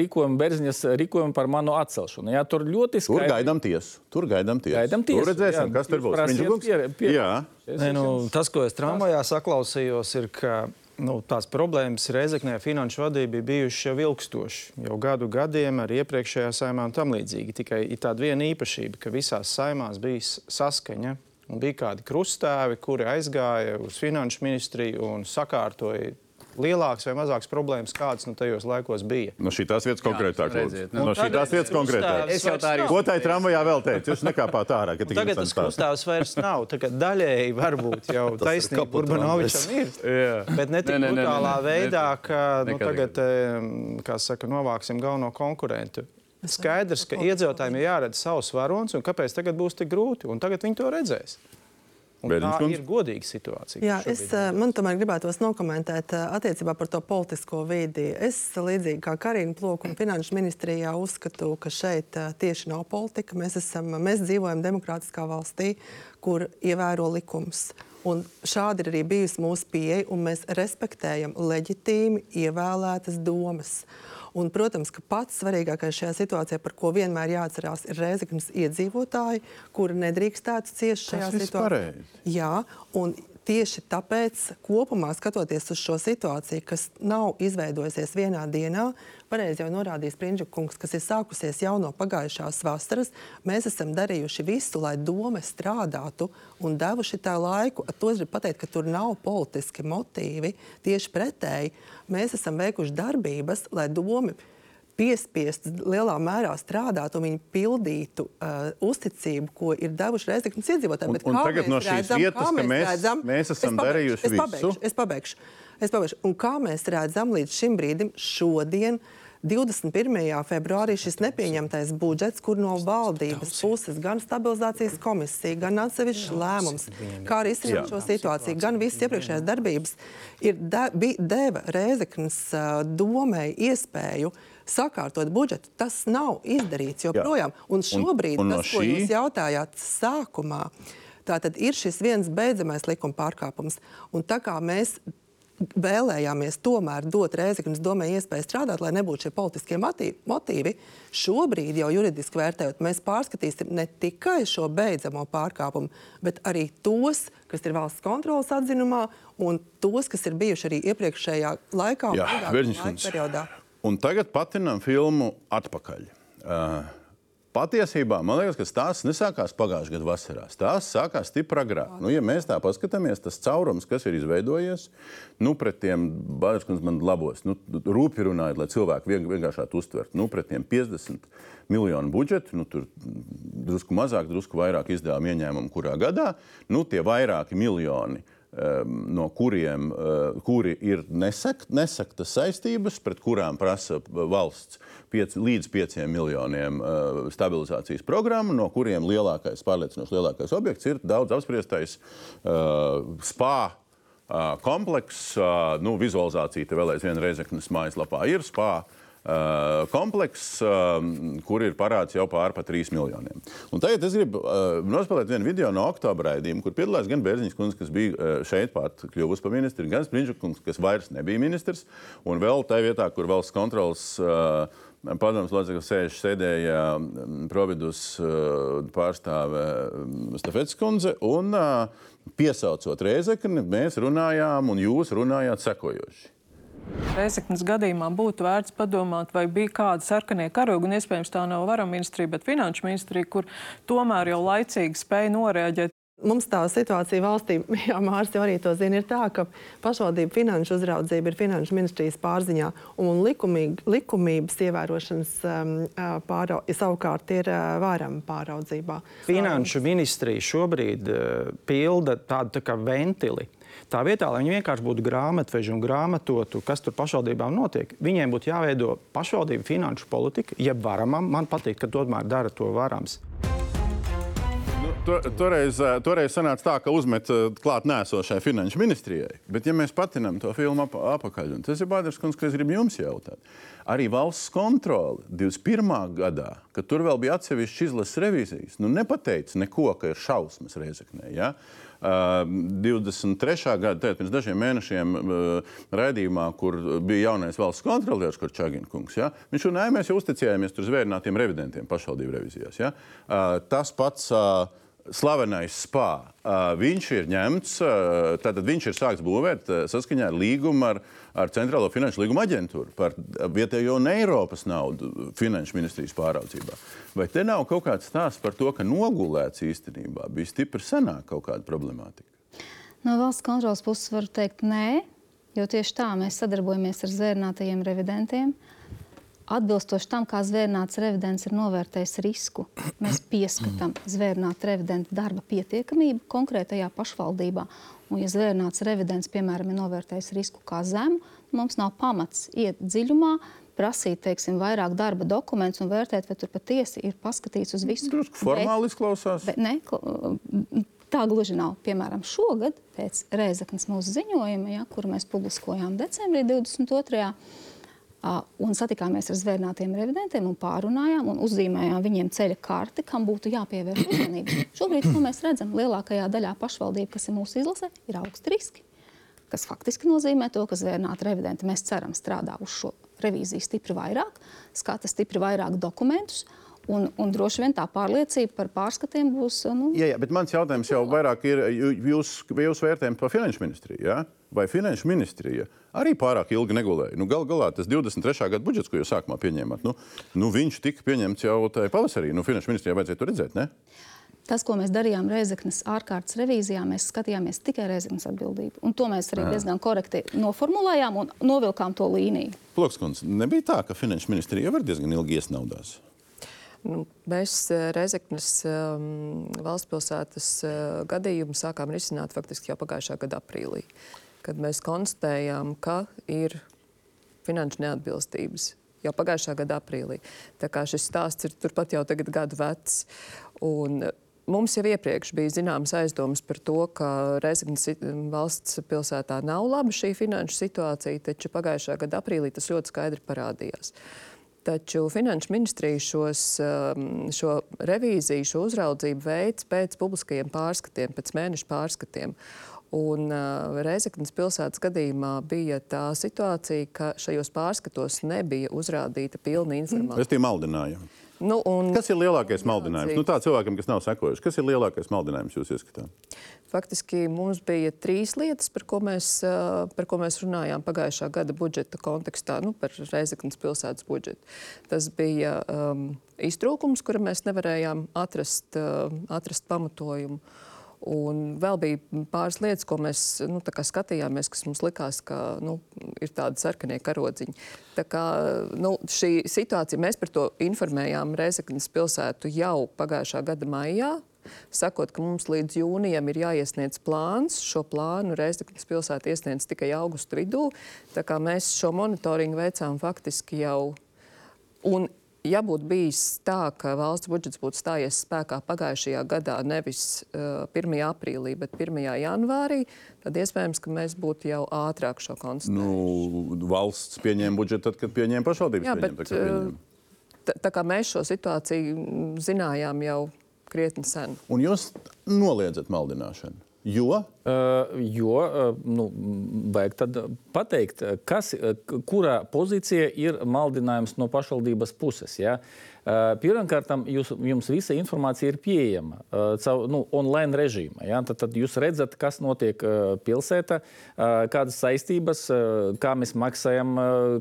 rīkojumu Berziņas rīkojumu par manu atcelšanu. Jā, tur ļoti Tur skaidri. gaidām tiesu. Tur gaidām tiesu. Gaidām tiesu, Tur redzēsim, jā. kas tur būs. prasiet pie- pie- Jā. Nē, nu, tas, ko es tramvajā saklausījos, ir, ka nu, tās problēmas Reizeknē finanšu vadība bija bijušas jau ilgstoši, jau gadu gadiem ar iepriekšējā saimā un tam līdzīgi. Tikai ir tāda viena īpašība, ka visās saimās bija saskaņa. Un bija kādi krustāvi, kuri aizgāja uz finanšu ministriju un sakārtoja lielākas vai mazākas problēmas, kādas nu tajos laikos bija. No šīs vietas konkrētāk. redziet. No šīs vietas konkrētāk. Es jau tā arī Ko tai tramvajā vēl teicu? Jūs nekāpāt ārā. ka tik Tagad tas krustāvs vairs nav. Daļēji varbūt jau taisnība Urbanovičam ir. Bet ne tik brutālā veidā, ka nu, tagad, kā saka, novāksim galveno konkurentu. Skaidrs, ka iedzīvotājiem ir jāredz savs varonis, un kāpēc tagad būs tik grūti, un tagad viņi to redzēs. Un tā ir godīga situācija. Jā, es, eh, man tomēr gribētos nokomentēt eh, attiecībā par to politisko vidi. Es līdzīgi kā Karina Ploka un Finanšu ministrijā uzskatu, ka šeit eh, tieši nav politika. Mēs, esam, mēs dzīvojam demokrātiskā valstī, kur ievēro likums. Un šādi ir arī bijusi mūsu pieeja, un mēs respektējam leģitīmi ievēlētas domas. Un, protams, ka pats svarīgākais šajā situācijā, par ko vienmēr jāatcerās, ir Rēzeknas iedzīvotāji, kuri nedrīkstētu ciest šajā situācijā. Jā, un tieši tāpēc, kopumā skatoties uz šo situāciju, kas nav izveidojusies vienā dienā, pareizi jau norādījis Princikungs, kas ir sākusies jau no pagājušās vasaras, mēs esam darījuši visu, lai doma strādātu un devuši tā laiku. To es gribu pateikt, ka tur nav politiski motīvi. Tieši pretēji, mēs esam veikuši darbības, lai doma piespiests lielā mērā strādāt un viņi pildītu uh, uzticību, ko ir devuši Reizeknas iedzīvotāji. Un- un tagad mēs no šīs redzam, vietas, mēs- mēs Es esam pabeigšu, darījuši es pabeigšu, visu. Es pabeigšu. Es pabeigšu. Un kā mēs redzam līdz šim brīdim, šodien, 21. februārī, šis nepieņemtais budžets, kur no valdības puses gan stabilizācijas komisija, gan atsevišķs lēmums, kā arī izsināt šo situāciju, gan visas iepriekšējās darbības, ir de, deva Rēzeknas uh, domai iespēju sakārtot budžetu. Tas nav izdarīts joprojām. Un šobrīd, un no tas, ko šī- jūs jautājāt sākumā, tā tad ir šis viens beidzamais likuma pārkāpums. Un tā kā mēs vēlējāmies tomēr dot Rēzeknas domai iespēju strādāt, lai nebūtu šie politiskie motīvi, šobrīd jau juridiski vērtējot, mēs pārskatīsim ne tikai šo beidzamo pārkāpumu, bet arī tos, kas ir valsts kontrolas atzinumā, un tos, kas ir bijuši arī iepriekšējā laikā un Jā, periodā. Un tagad patinam filmu atpakaļ. Uh, Patiesībā man liekas, ka tās nesākās pagājušā gada vasarā. Tās sākās stipri agrāk. Nu, ja mēs tā paskatāmies, tas caurums, kas ir izveidojies, nu, pret tiem Bārzes man labos, nu, rūpīgi runājot, lai cilvēki vien, vienkāršāk uztvertu, nu, pret tiem 50 miljonu budžetu, nu, tur drusku mazāk, drusku vairāk izdevuma ieņēmumu kurā gadā, nu, tie vairāki miljoni no kuriem uh, kuri ir nesakt, nesaktas saistības, pret kurām prasa valsts piec, līdz 5 miljoniem uh, stabilizācijas programmu, no kuriem lielākais, pārliecinoši lielākais objekts ir daudz apspriestais spā. Komplekss, nu, vizualizācija te vēl aizvien Reizeknas mājaslapā ir spā. Uh, komplekss, uh, kur ir parāds jau pār pa 3 miljoniem. Un tagad es gribu uh, nospēlēt vienu video no oktobra raidījuma, kur piedalās gan Bērziņš kundze, kas bija šeit pat kļuvusi par ministru, gan Spriņģa kungs, kas vairs nebija ministrs, un vēl tajā vietā, kur valsts kontrols padomus loceklis sēž, sēdēja um, Providus pārstāve um, Stefets kundze, un piesaucot Reizekni, mēs runājām, un jūs runājāt sekojoši. Reizeknas gadījumā būtu vērts padomāt, vai bija kāda sarkanie karogi, un iespējams tā nav vara ministrija, bet finanšu ministrija, kur tomēr jau laicīgi spēja noreaģēt. Mums tā situācija valstī, jā, Mārcis jau arī to zina, ir tā, ka pašvaldību finanšu uzraudzība ir finanšu ministrijas pārziņā, un likumīgi, likumības ievērošanas um, pārau, savukārt ir uh, vērama pāraudzībā. Finanšu ministrija šobrīd uh, pilda tādu tā kā ventili. Tā vietā, lai viņi vienkārši būtu grāmatveži un grāmatotu, kas tur pašvaldībām notiek, viņiem būtu jāveido pašvaldību finanšu politika, jeb varamam. Man patīk, ka tomēr dara to varams. Nu, to, toreiz, eh, toreiz sanāca tā, ka uzmet eh, klāt nēsošai finanšu ministrijai. Bet, ja mēs patinām to filmu ap, apakaļ, un tas ir Bādrs Kungs, kas grib jums jautāt, arī valsts kontrole 21. gadā, kad tur vēl bija atsevišķas izlases revīzijas, nu nepateica neko, ka ir šausmas Reizeknē. Ja? Uh, 23. gada, tātad pirms dažiem mēnešiem, uh, raidījumā, kur bija jaunais valsts kontrolieris, kurš Čaginkungs, ja? viņš runāja, mēs jau uzticējāmies tur zvērnātiem revidentiem pašvaldību revizijās. Ja? Uh, tas pats uh, slavenais spā. Uh, viņš ir ņemts, uh, tātad viņš ir sākts būvēt uh, saskaņā ar līgumu ar, ar Centrālo finanšu līgumu aģentūru par vietējo un Eiropas naudu finanšu ministrijas pāraudzībā. Vai te nav kaut kāds stāsts par to, ka nogulēts īstenībā bija stipri senāk kaut kāda problemātika? No valsts kontrolas puses var teikt, nē, jo tieši tā mēs sadarbojamies ar zvērnātajiem revidentiem. Atbilstoši tam, kā zvērnāts revidents ir novērtējis risku, mēs pieskatām zvērnāta revidenta darba pietiekamību konkrētajā pašvaldībā. Un, ja zvērnāts revidents, piemēram, ir novērtējis risku kā zemu, mums nav pamats iet dziļumā, prasīt teiksim, vairāk darba dokumentus un vērtēt, vai tur patiesi ir paskatīts uz visu. Drusku formāli izklausās. Bet, ne, Tā gluži nav. Piemēram, šogad pēc Reizeknas mūsu ziņojuma, ja, kuru mēs publiskojām decembrī 22. Uh, un satikāmies ar zvērnātiem revidentiem un pārunājām un uzzīmējām viņiem ceļa karti, kam būtu jāpievērš uzmanība. Šobrīd, ko mēs redzam, lielākajā daļā pašvaldību, kas ir mūsu izlasē, ir augsti riski. Kas faktiski nozīmē to, ka zvērnāti revidenti mēs ceram strādā uz šo revīziju stipri vairāk, skata stipri vairāk dokumentus. Un, un droši vien tā pārliecība par pārskatiem būs. Nu... Jā, jā, bet mans jautājums jau vairāk ir jūs, jūs vērtējums par finanšu ministriju. Ja? Vai finanšu ministrija arī pārāk ilgi negulēja? Nu, Galu galā tas 23. gada budžets, ko jūs sākumā pieņēmāt, nu, nu, viņš tika pieņemts jau tajā pavasarī. Nu, finanšu ministrijai vajadzēja to redzēt. Ne? Tas, ko mēs darījām Reizeknas ārkārtas revīzijā, mēs skatījāmies tikai Reizeknas atbildību. Un to mēs arī Jā. diezgan korekti noformulējām un novilkām to līniju. Plokskundze, nebija tā, ka finanšu ministrija jau diezgan ilgi iesnaudās. Nu, mēs eh, Reizeknas um, valsts pilsētas uh, gadījumu sākām risināt faktiski jau pagājušā gada aprīlī, kad mēs konstatējām, ka ir finanšu neatbilstības. Jau pagājušā gada aprīlī. Tā kā šis stāsts ir turpat jau tagad gadu vecs. Un Mums jau iepriekš bija zināmas aizdomas par to, ka Reizeknas valsts pilsētā nav laba šī finanšu situācija, taču pagājušā gada aprīlī tas ļoti skaidri parādījās. Uh, Taču Finanšu ministrija šos, um, šo revīziju, šo uzraudzību veids pēc publiskajiem pārskatiem, pēc mēneša pārskatiem. Un uh, Reizeknas pilsētas gadījumā bija tā situācija, ka šajos pārskatos nebija uzrādīta pilna informācija. Es tie maldināju. Nu, un... Kas ir lielākais maldinājums? Nu, tā cilvēkam, kas nav sekojuši, kas ir lielākais maldinājums jūs ieskatāt? Faktiski mums bija trīs lietas, par ko mēs, par ko mēs runājām pagājušā gada budžeta kontekstā, nu, par Reizeknas pilsētas budžetu. Tas bija um, iztrūkums, kura mēs nevarējām atrast, uh, atrast pamatojumu. Un vēl bija pāris lietas, ko mēs nu, skatījāmies, kas mums likās, ka nu, ir tādi sarkanie karodziņi. Tā kā, nu, šī situācija, mēs par to informējām Reizeknas pilsētu jau pagājušā gada maijā. Sakot, ka mums līdz jūnijam ir jāiesniedz plāns. Šo plānu Reizeknas pilsēta iesniedz tikai augusta vidū. Tā kā mēs šo monitoringu veicām faktiski jau. Un ja būtu bijis tā, ka valsts budžets būtu stājies spēkā pagājušajā gadā, nevis uh, 1. aprīlī, bet 1. janvārī, tad iespējams, ka mēs būtu jau ātrāk šo konstatējuši. Nu, valsts pieņēma budžetu tad, kad pieņēma pašvaldības. Jā, bet, tā, uh, tā, tā kā mēs šo situāciju zinājām jau krietni sen. Un jūs noliedzat maldināšanu? Jo? Uh, jo uh, nu, vajag tad pateikt, kas, kurā pozīcija ir maldinājums no pašvaldības puses. Ja? Uh, Pirmkārt, jums visa informācija ir pieejama caur nu, online režīmā. Ja? Tad, tad jūs redzat, kas notiek pilsētā, kādas saistības, kā mēs maksājam,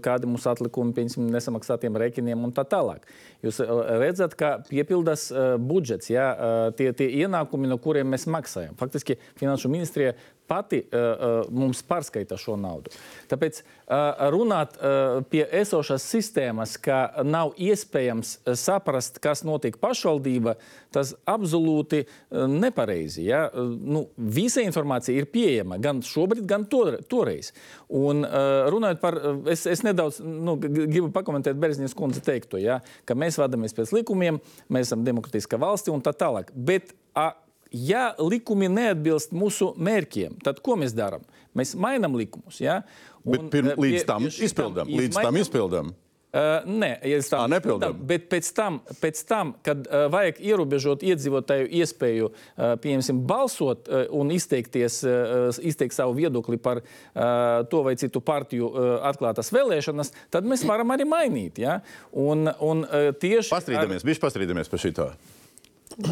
kādi mums atlikumi, piemēram, nesamaksātiem rēķiniem un tā tālāk. Jūs redzat, kā piepildas budžets, ja? tie, tie ienākumi, no kuriem mēs maksājam. Faktiski Finanšu ministrija pati uh, mums pārskaita šo naudu. Tāpēc uh, runāt uh, pie esošās sistēmas, ka nav iespējams saprast, kas notiek pašvaldība, tas absolūti uh, nepareizi. Ja? Uh, nu, visa informācija ir pieejama gan šobrīd, gan to, toreiz. Un uh, runājot par, es, es nedaudz nu, gribu pakomentēt Berzņas kundze teikto, ja? ka mēs vadamies pēc likumiem, mēs esam demokratiska valsti un tā tālāk. Bet, a, ja likumi neatbilst mūsu mērķiem, tad ko mēs darām? Mēs mainām likumus. Ja? Un, Bet pirm, līdz pie, tam izpildām. Līdz tam izpildām. Uh, nē, ja tā nepildām. Bet pēc tam, pēc tam kad uh, vajag ierobežot iedzīvotāju iespēju uh, pieņemsim, balsot uh, un izteikties, uh, izteikt savu viedokli par uh, to vai citu partiju uh, atklātas vēlēšanas, tad mēs varam arī mainīt. Ja? Un, un, uh, tieši pastrīdamies, ar... pastrīdamies par šito.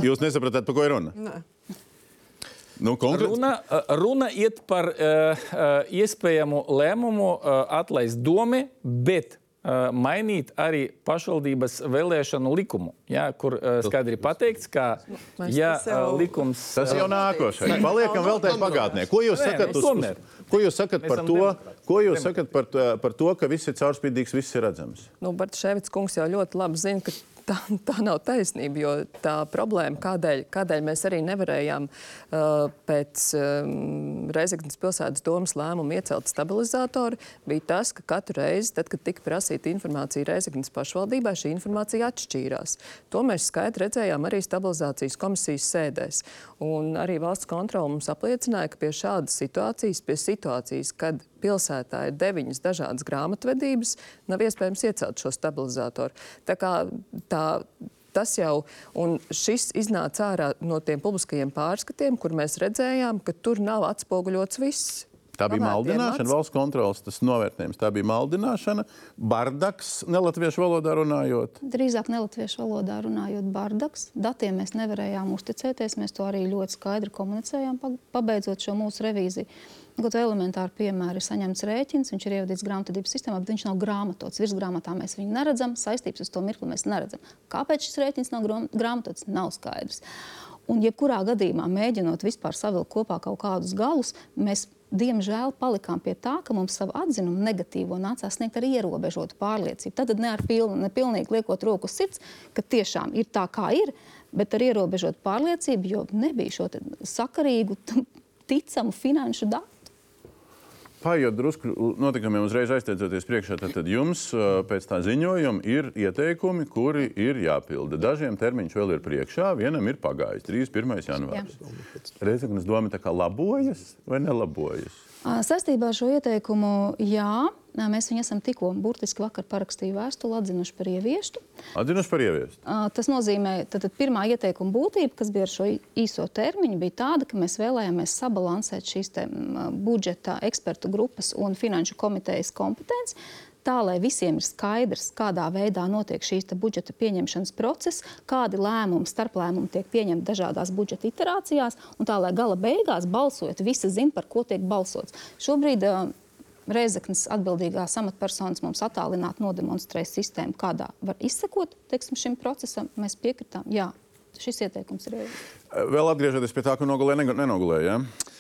Jūs nesapratāt, par ko ir runa? Nē. Nu, konkrēt... runa, runa iet par uh, iespējamu lēmumu uh, atlaist domi, bet uh, mainīt arī pašvaldības vēlēšanu likumu, ja, kur uh, skaidri pateikts, ka ja, uh, likums. Tas jau nākošais. Paliekam vēl tajā pagātnē. Ko jūs sakat, uz, ko jūs sakat par to? Ko jūs sakat par, par to, ka viss ir caurspīdīgs, viss ir redzams? Nu, Bartaševits kungs jau ļoti labi zina, ka tā, tā nav taisnība. Jo tā problēma, kādēļ, kādēļ mēs arī nevarējām uh, pēc um, Reizeknas pilsētas domas lēmumu iecelt stabilizātoru, bija tas, ka katru reizi, tad, kad tika prasīta informācija Reizeknas pašvaldībai, šī informācija atšķīrās. To mēs skaidri redzējām arī stabilizācijas komisijas sēdēs. Un arī valsts kontrola mums apliecināja, ka pie šādas situācijas, pie situācijas, kad pilsētā ir deviņas dažādas grāmatvedības, nav iespējams iecelt šo stabilizātoru. Tā kā tā tas jau, un šis iznāca ārā no tiem publiskajiem pārskatiem, kur mēs redzējām, ka tur nav atspoguļots viss. Tā bija maldināšana, valsts kontrolas tas novērtējums. Tā bija maldināšana, bardaks, nelatviešu valodā runājot. Drīzāk nelatviešu valodā runājot, bardaks. Datiem mēs nevarējām uzticēties. Mēs to arī ļoti skaidri komunicējām, pabeidzot šo mūsu revīziju. Kaut elementāri piemēri ir saņemts rēķins, viņš ir ievadīts grāmatvedības sistēmā, bet viņš nav grāmatots. Virsgrāmatā mēs viņu neredzam, saistības uz to mirkli mēs neredzam. Kāpēc šis rēķins nav grāmatots, nav skaidrs. Un, jebkurā gadījumā, mēģinot vispār savilkt kopā kaut kādus galus, mēs diemžēl palikām pie tā, ka mums savu atzinumu negatīvo nācās sniegt ar ierobežotu pārliecību. Tad ne ar pilnu, ne pilnīgi liekot roku uz sirds, ka tiešām ir tā, kā ir, bet ar ierobežotu pārliecību, jo nebija šo sakarīgu, ticamu finanšu datu. Paiet drusku notikumiem, uzreiz aizteidzoties priekšā, tad, tad jums pēc tā ziņojuma ir ieteikumi, kuri ir jāpilda. Dažiem termiņš vēl ir priekšā, vienam ir pagājis 31. janvārs. Reizeknas doma tā kā labojas vai nelabojas? Sastībā ar šo ieteikumu, jā, mēs viņu esam tikko burtiski vakar parakstīju vēstuli, atzinuši par ieviestu. Atzinuši par ieviestu. Tas nozīmē, ka pirmā ieteikuma būtība, kas bija ar šo īso termiņu, bija tāda, ka mēs vēlējāmies sabalansēt šīs te, budžeta ekspertu grupas un finanšu komitejas kompetenci tā, lai visiem ir skaidrs, kādā veidā notiek šīs budžeta pieņemšanas process, kādi lēmumi, starplēmumi tiek pieņemti dažādās budžeta iterācijās, un tā, lai gala beigās balsojot, visi zina, par ko tiek balsots. Šobrīd uh, Reizeknas atbildīgās amatpersonas mums attālināti nodemonstrēja sistēmu, kādā var izsekot teiksim, šim procesam. Mēs piekritām, jā, šis ieteikums ir. Vēl atgriežoties pie tā, ka nogulē, nenogulēja. Ja?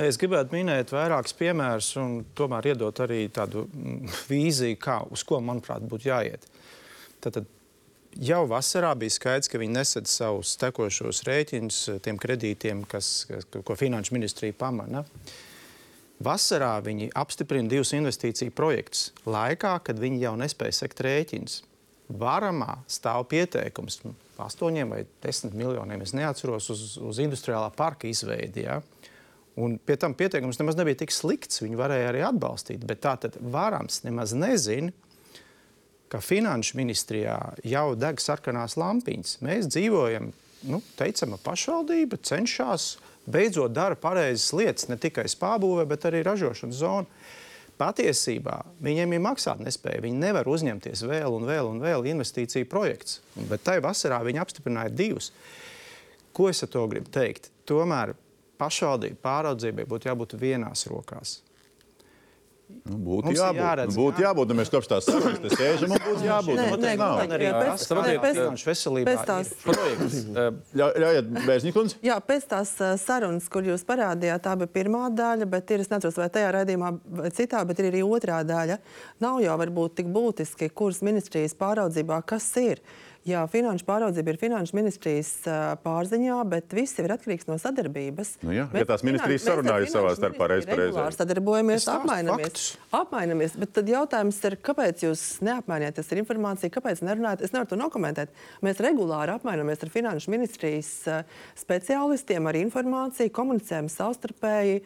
Es gribētu minēt vairākus piemērus un tomēr iedot arī tādu mm, vīziju, kā, uz ko, manuprāt, būtu jāiet. Tad, jau vasarā bija skaidrs, ka viņi nesadz savus tekošos rēķinus tiem kredītiem, kas, ko Finanšu ministrija pamana. Vasarā viņi apstiprina divus investīciju projektus, laikā, kad viņi jau nespēja sekt rēķinus. Varamā stāv pieteikums 8 vai 10 miljoniem, es neatceros, uz, uz industriālā parka izveidi. Ja? Un pie tam pieteikums nemaz nebija tik slikts. Viņu varēja arī atbalstīt. Bet tā tad varams nemaz nezina, ka finanšu ministrijā jau deg sarkanās lampiņas. Mēs dzīvojam, nu, teicama pašvaldība cenšas beidzot dara pareizas lietas, ne tikai spābūvē, bet arī ražošanas zonā. Patiesībā viņiem ir maksātnespēja. Viņi nevar uzņemties vēl un vēl un vēl investīciju projekts. Bet tajā vasarā viņi apstiprināja divus. Ko es ar to gribu teikt? Tomēr pašvaldību pāraudzībai būtu jābūt vienās rokās. Nu, būtu Mums jābūt. Jāredz, nu, būtu jābūt. Nu, mēs kopš tās sarunas te sēžam un būtu jābūt. Nē, nu, nē, nē, arī tas finanšu veselībā. Pēc tās projekts. Ļaujiet, Bēžņikundze. Jā, pēc tās sarunas, kur jūs parādījāt, tā bija pirmā daļa, bet ir, es neatceros, vai tajā raidījumā vai citā, bet ir arī otrā daļa. Nav jau varbūt tik būtiski, kuras ministrijas pāraudzībā kas ir. Jā, finanšu pāraudzība ir finanšu ministrijas pārziņā, bet viss ir atkarīgs no sadarbības. Nu jā, ja tās ministrijas sarunājas savā starpā reiz par reizi. Sadarbojamies, apmainamies. apmainamies. Bet tad jautājums ir, kāpēc jūs neapmaināties ar informāciju, kāpēc nerunājat? Es nevaru to nokomentēt. Mēs regulāri apmainamies ar finanšu ministrijas speciālistiem ar informāciju, komunicējam savstarpēji,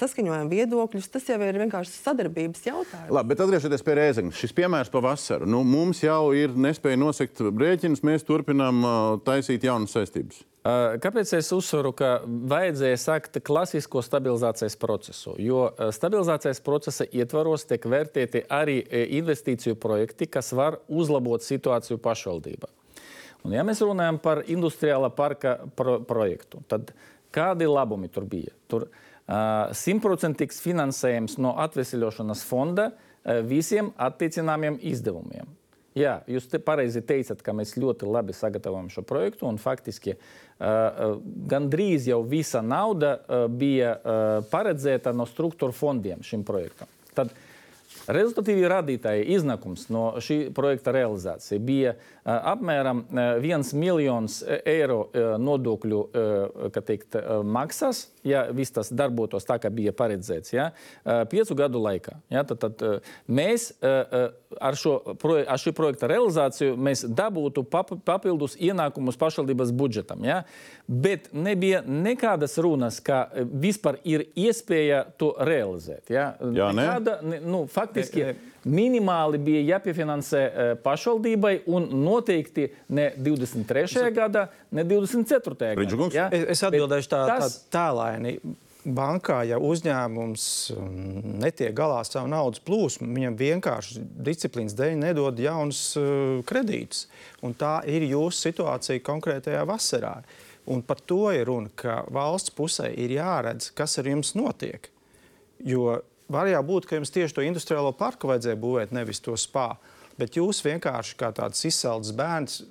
saskaņojam viedokļus. Tas jau ir vienkārši sadarbības jautājums. Labi, bet atgriežoties pie Rēzeņa, šis piemērs pa vasaru. Nu, mums jau ir nespēja nosekt brīdi rēķinus, mēs turpinām taisīt jaunas saistības. Kāpēc es uzsveru, ka vajadzēja sākt klasisko stabilizācijas procesu? Jo stabilizācijas procesa ietvaros tiek vērtēti arī investīciju projekti, kas var uzlabot situāciju pašvaldībā. Un, ja mēs runājam par industriālā parka pro projektu, tad kādi labumi tur bija? Tur simtprocentīgs finansējums no atvesļošanas fonda visiem attiecināmiem izdevumiem. Jā, jūs te pareizi teicat, ka mēs ļoti labi sagatavojam šo projektu. Faktiski uh, gandrīz jau visa nauda uh, bija uh, paredzēta no struktūra fondiem šim projektam. Tad Rezultatīvi rādītāji iznākums no šī projekta realizācija bija uh, apmēram uh, 1 miljons eiro uh, nodokļu uh, teikt, uh, maksas, ja viss tas darbotos tā, kā bija paredzēts, ja, piecu gadu laikā. Ja, tad, tad, mēs ar, šo, ar šī projekta realizāciju mēs dabūtu pap, papildus ienākumus pašvaldības budžetam. Ja, bet nebija nekādas runas, ka vispār ir iespēja to realizēt. Ja. Jā, ne? Nekāda, ne, nu, faktiski minimāli bija jāpiefinansē uh, pašvaldībai un noteikti ne 23. gadā, ne 24. gadā. Ja? Es, es atbildēšu tā, tas- tā tēlaini. Bankā, ja uzņēmums um, netiek galā ar savu naudas plūsmu, viņam vienkārši disciplīnas dēļ nedod jaunus uh, kredītus. Un tā ir jūsu situācija konkrētajā vasarā. Un par to ir runa, ka valsts pusē ir jāredz, kas ar jums notiek. Jo var jau būt, ka jums tieši to industriālo parku vajadzēja būvēt, nevis to spā. Bet jūs vienkārši kā tāds izsalds bērns,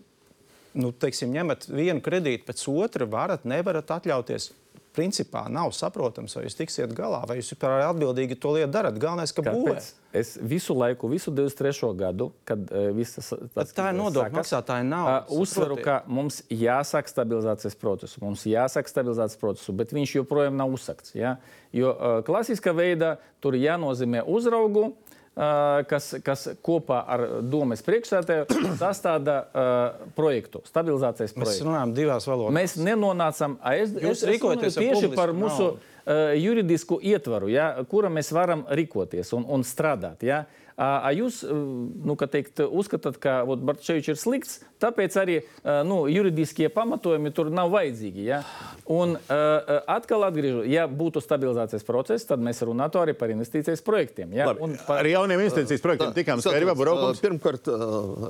nu, teiksim, ņemat vienu kredītu pēc otra, varat, nevarat atļauties. Principā nav saprotams, vai jūs tiksiet galā, vai jūs vispār atbildīgi to lietu darat. Galvenais, ka būvē. Es visu laiku, visu 23. gadu, kad uh, viss tas Bet tā ir nodokļu maksātāja nauda, Uh, uzsveru, ka mums jāsāk stabilizācijas procesu. Mums jāsāk stabilizācijas procesu, bet viņš joprojām nav uzsākts. Ja? Jo uh, klasiskā veidā tur jānozīmē uzraugu. Uh, kas, kas kopā ar domas priekšsēdētāju sastāda uh, projektu, stabilizācijas Mēs projektu. runājam divās valodās. Mēs nenonācam. a, Es, Jūs es, es runāju tieši par mūsu naudu. Uh, juridisku ietvaru, ja, kura mēs varam rīkoties un, un strādāt. Ja. A, a jūs uh, nu, ka teikt, uzskatāt, ka Barčevičs ir slikts, tāpēc arī uh, nu, juridiskie pamatojumi tur nav vajadzīgi. Ja. Un uh, atkal atgriežu, ja būtu stabilizācijas process, tad mēs runātu arī par investīcijas projektiem. Ja. Labi, Un par, Ar jauniem investīcijas projektiem tikām skaidrībā. Pirmkārt,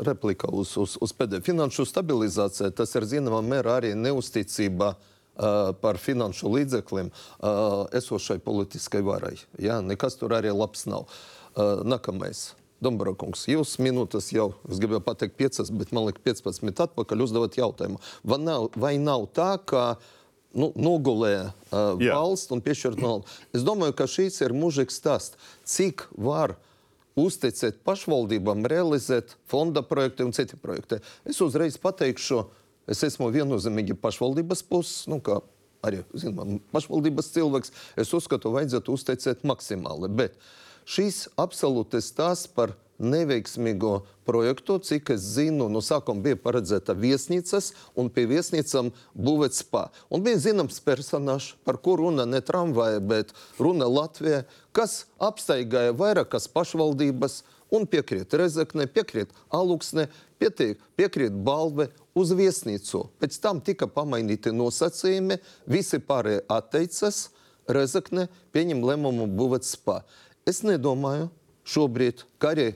replika uz, uz, uz pēdējo finanšu stabilizāciju. Tas ir zināmā mērā arī neusticība ā, par finanšu līdzekļiem esošai politiskai varai. Jā, nekas tur arī labs nav. Nākamais. Dombrokungs, jūs minūtes jau, es gribēju pateikt, 5, bet man liekas, 15 atpakaļ uzdevāt jautājumu. Vai nav, vai nav tā, ka nu, nogulē uh, Jā. valsts un piešķirt naudu? Es domāju, ka šīs ir mūžīgs stāsts. Cik var uzticēt pašvaldībām realizēt fonda projektu un citi projekti? Es uzreiz pateikšu, es esmu viennozīmīgi pašvaldības puses, nu, kā arī zinām, pašvaldības cilvēks. Es uzskatu, vajadzētu uzticēt maksimāli. Bet šīs absolūti stāsts par neveiksmīgo projektu, cik es zinu, no sākuma bija paredzēta viesnīcas, un pie viesnīcām būvēt spā. Un bija zināms personāžs, par kuru runa ne tramvaja, bet runa Latvijā, kas apstaigāja vairākas pašvaldības un piekrīt Rezekne, piekrīt Aluksne, piekrīt, piekrīt Balve uz viesnīcu. Pēc tam tika pamainīti nosacījumi, visi pārējie atteicas, Rezekne pieņem lēmumu būvēt spā. Es nedomāju šobrīd, ka arī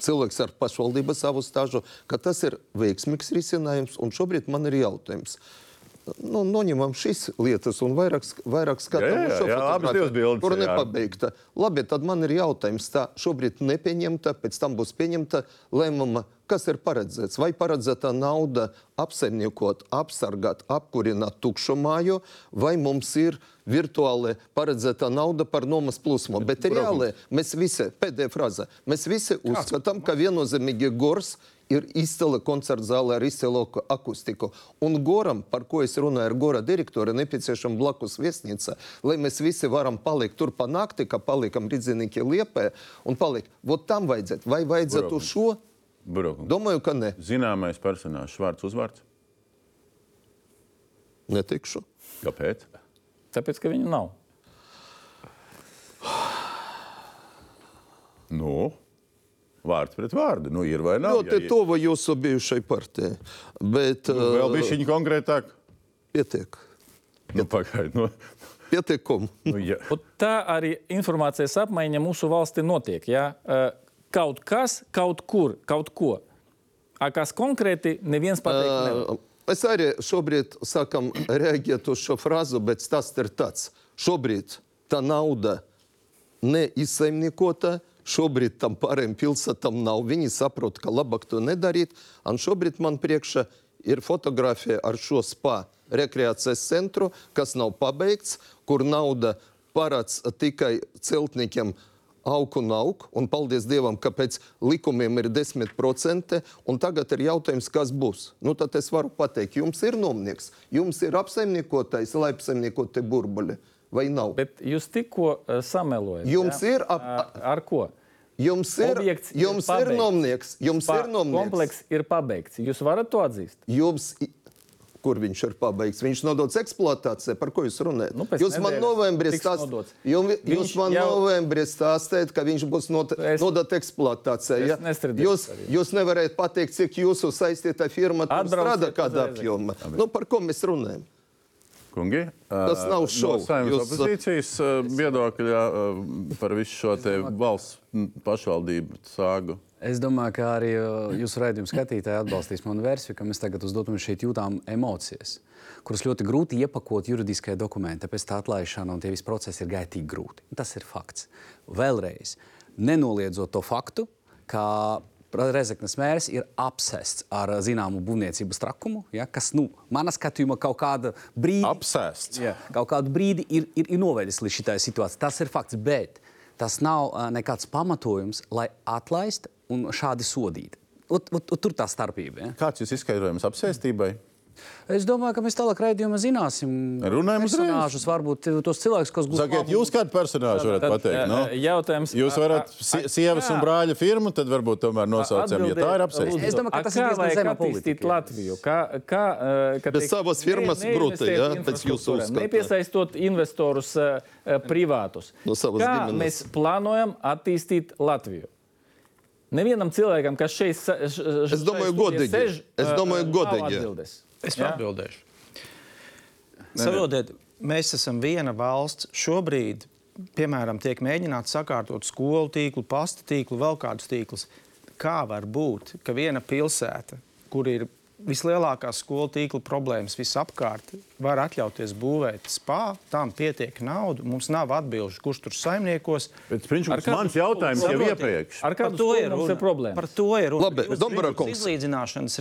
cilvēks ar pašvaldības savu stāžu, ka tas ir veiksmīgs risinājums. Un šobrīd man ir jautājums. Nu, noņemam šīs lietas un vairāk, vairāk Jā, skatām jā, uz šo bildes kur nepabeigta. Labi, tad man ir jautājums. Tā šobrīd nepieņemta, pēc tam būs pieņemta lēmuma, kas ir paredzēts. Vai paredzēta nauda apsaimniekot, apsargāt, apkurināt tukšu māju, vai mums ir virtuāli paredzēta nauda par nomas plūsmu. Bet reāli mēs visi, pēdējā frāze, mēs visi uzskatām, ka viennozīmīgi gors ir izcila koncerta zāle ar izcilu aku- akustiku. Un Goram, par ko es runāju ar Gora direktoru, nepieciešama blakus viesnīca, lai mēs visi varam palikt tur pa nakti, kā palikam Ridzinīgi Liepē un palikt. Vot tam vajadzētu. Vai vajadzētu Buraukums. šo? Buraukums. Domāju, ka ne. Zināmais personāžs, vārds, uzvārds. Netikšu. Kāpēc? tāpēc, ka viņu nav. Nu, vārds pret vārdu. Nu, ir vai nav? Ļoti Ja- tuvu jūsu bijušai partijai. Bet Nu, vēl bija uh, šī konkrētāk. pietiek. Nu, pagaid, nu, Pietiekumu. nu, ja. Un tā arī informācijas apmaiņa mūsu valstī notiek. Ja? Eh, Kaut kas, kaut kur, kaut ko. A kas konkrēti, neviens pateikt nevar. Uh, Es arī šobrīd sākam reaģēt uz šo frāzi, bet tas ir tāds. Šobrīd tā nauda neizsaimniekota, šobrīd tam pārējiem pilsētam nav. Viņi saprot, ka labāk to nedarīt. Un šobrīd man priekšā ir fotografija ar šo spa rekreācijas centru, kas nav pabeigts, kur nauda parāds tikai celtniekiem aug un aug, un paldies Dievam, ka pēc likumiem ir 10%, un tagad ir jautājums, kas būs. Nu, tad es varu pateikt, jums ir nomnieks, jums ir apsaimniekotais, lai apsaimniekotie burbuļi, vai nav? Bet jūs tikko uh, samelojat. Jums ja? ir ap- Uh, ar ko? Jums ir, Objekts jums ir, pabeigts. nomnieks, jums Pa- ir nomnieks. Komplekss ir pabeigts. Jūs varat to atzīst? Jums, kur viņš ir pabeigts? Viņš nodots eksploatācijai. Par ko jūs runājat? Nu, jūs man novembrī stāstījāt, nodots. jūs, man jau- novembrī stāstījāt, ka viņš būs not, Es- nodots eksploatācijai. Ja? Jūs, ar jūs nevarat pateikt, cik jūsu saistītā firma strādā, kādā apjomā. Nu, par ko mēs runājam? Kungi, Tas nav no šovs. saimnes Jūs- opozīcijas uh, viedokļa uh, par visu šo te valsts pašvaldību sāgu. Es domāju, ka arī jūsu raidījuma skatītāji atbalstīs manu versiju, ka mēs tagad uz dotumu šeit jūtām emocijas, kuras ļoti grūti iepakot juridiskajā dokumentā. Tāpēc tā atlaišana un tie visi procesi ir gaitīgi grūti. Tas ir fakts. Vēlreiz, nenoliedzot to faktu, ka Rezeknas mērs ir apsests ar uh, zināmu būvniecības trakumu, ja, kas, nu, manā skatījumā, kaut kāda brīdi. Apsēsts. Jā, kaut kādu brīdi ir, ir, ir novedis līdz šai situācijai. Tas ir fakts, bet tas nav uh, nekāds pamatojums, lai atlaistu un šādi sodītu. Ot, ot, ot, tur tā starpība. Ja? Kāds jūs izskaidrojums apsēstībai? Es domāju, ka mēs tālāk raidījumā zināsim, Runājam uzreiz. personāžus, varbūt tos cilvēkus, kas gūs Sakiet, jūs kādu personāžu varat Tad, pateikt? uh, Nu? jautājums- Jūs varat sie- sievas un brāļa firmu, tad varbūt tomēr nosaucam, ja tā ir apsēstība. Es domāju, ka tas ir kā diezgan attīstīt. Latviju? Kā, kā, uh, kad Bez savas firmas ne- brūti, ja, pēc jūsu uzskata. Nepiesaistot investorus uh, privātus. No savas kā ģimenes. mēs plānojam attīstīt Latviju? Nevienam cilvēkam, kas šeit sa- š- š- Es domāju, šai studijā godīgi. sēž, Es domāju, godīgi. Es atbildēšu. Saprotiet, mēs esam viena valsts. Šobrīd, piemēram, tiek mēģināts sakārtot skolu tīklu, pasta tīklu, vēl kādus tīklus. Kā var būt, ka viena pilsēta, kur ir vislielākās skolu tīkla problēmas visapkārt, var atļauties būvēt spā, tam pietiek naudu, mums nav atbilžu, kurš tur saimniekos. Bet, Ar kādu mans jautājums jau iepriekš. Ar Par kādu to ir runa. problēma? Par to ir runa. Labi, Jūs Dombara gribat kungs. Izlīdzināšanas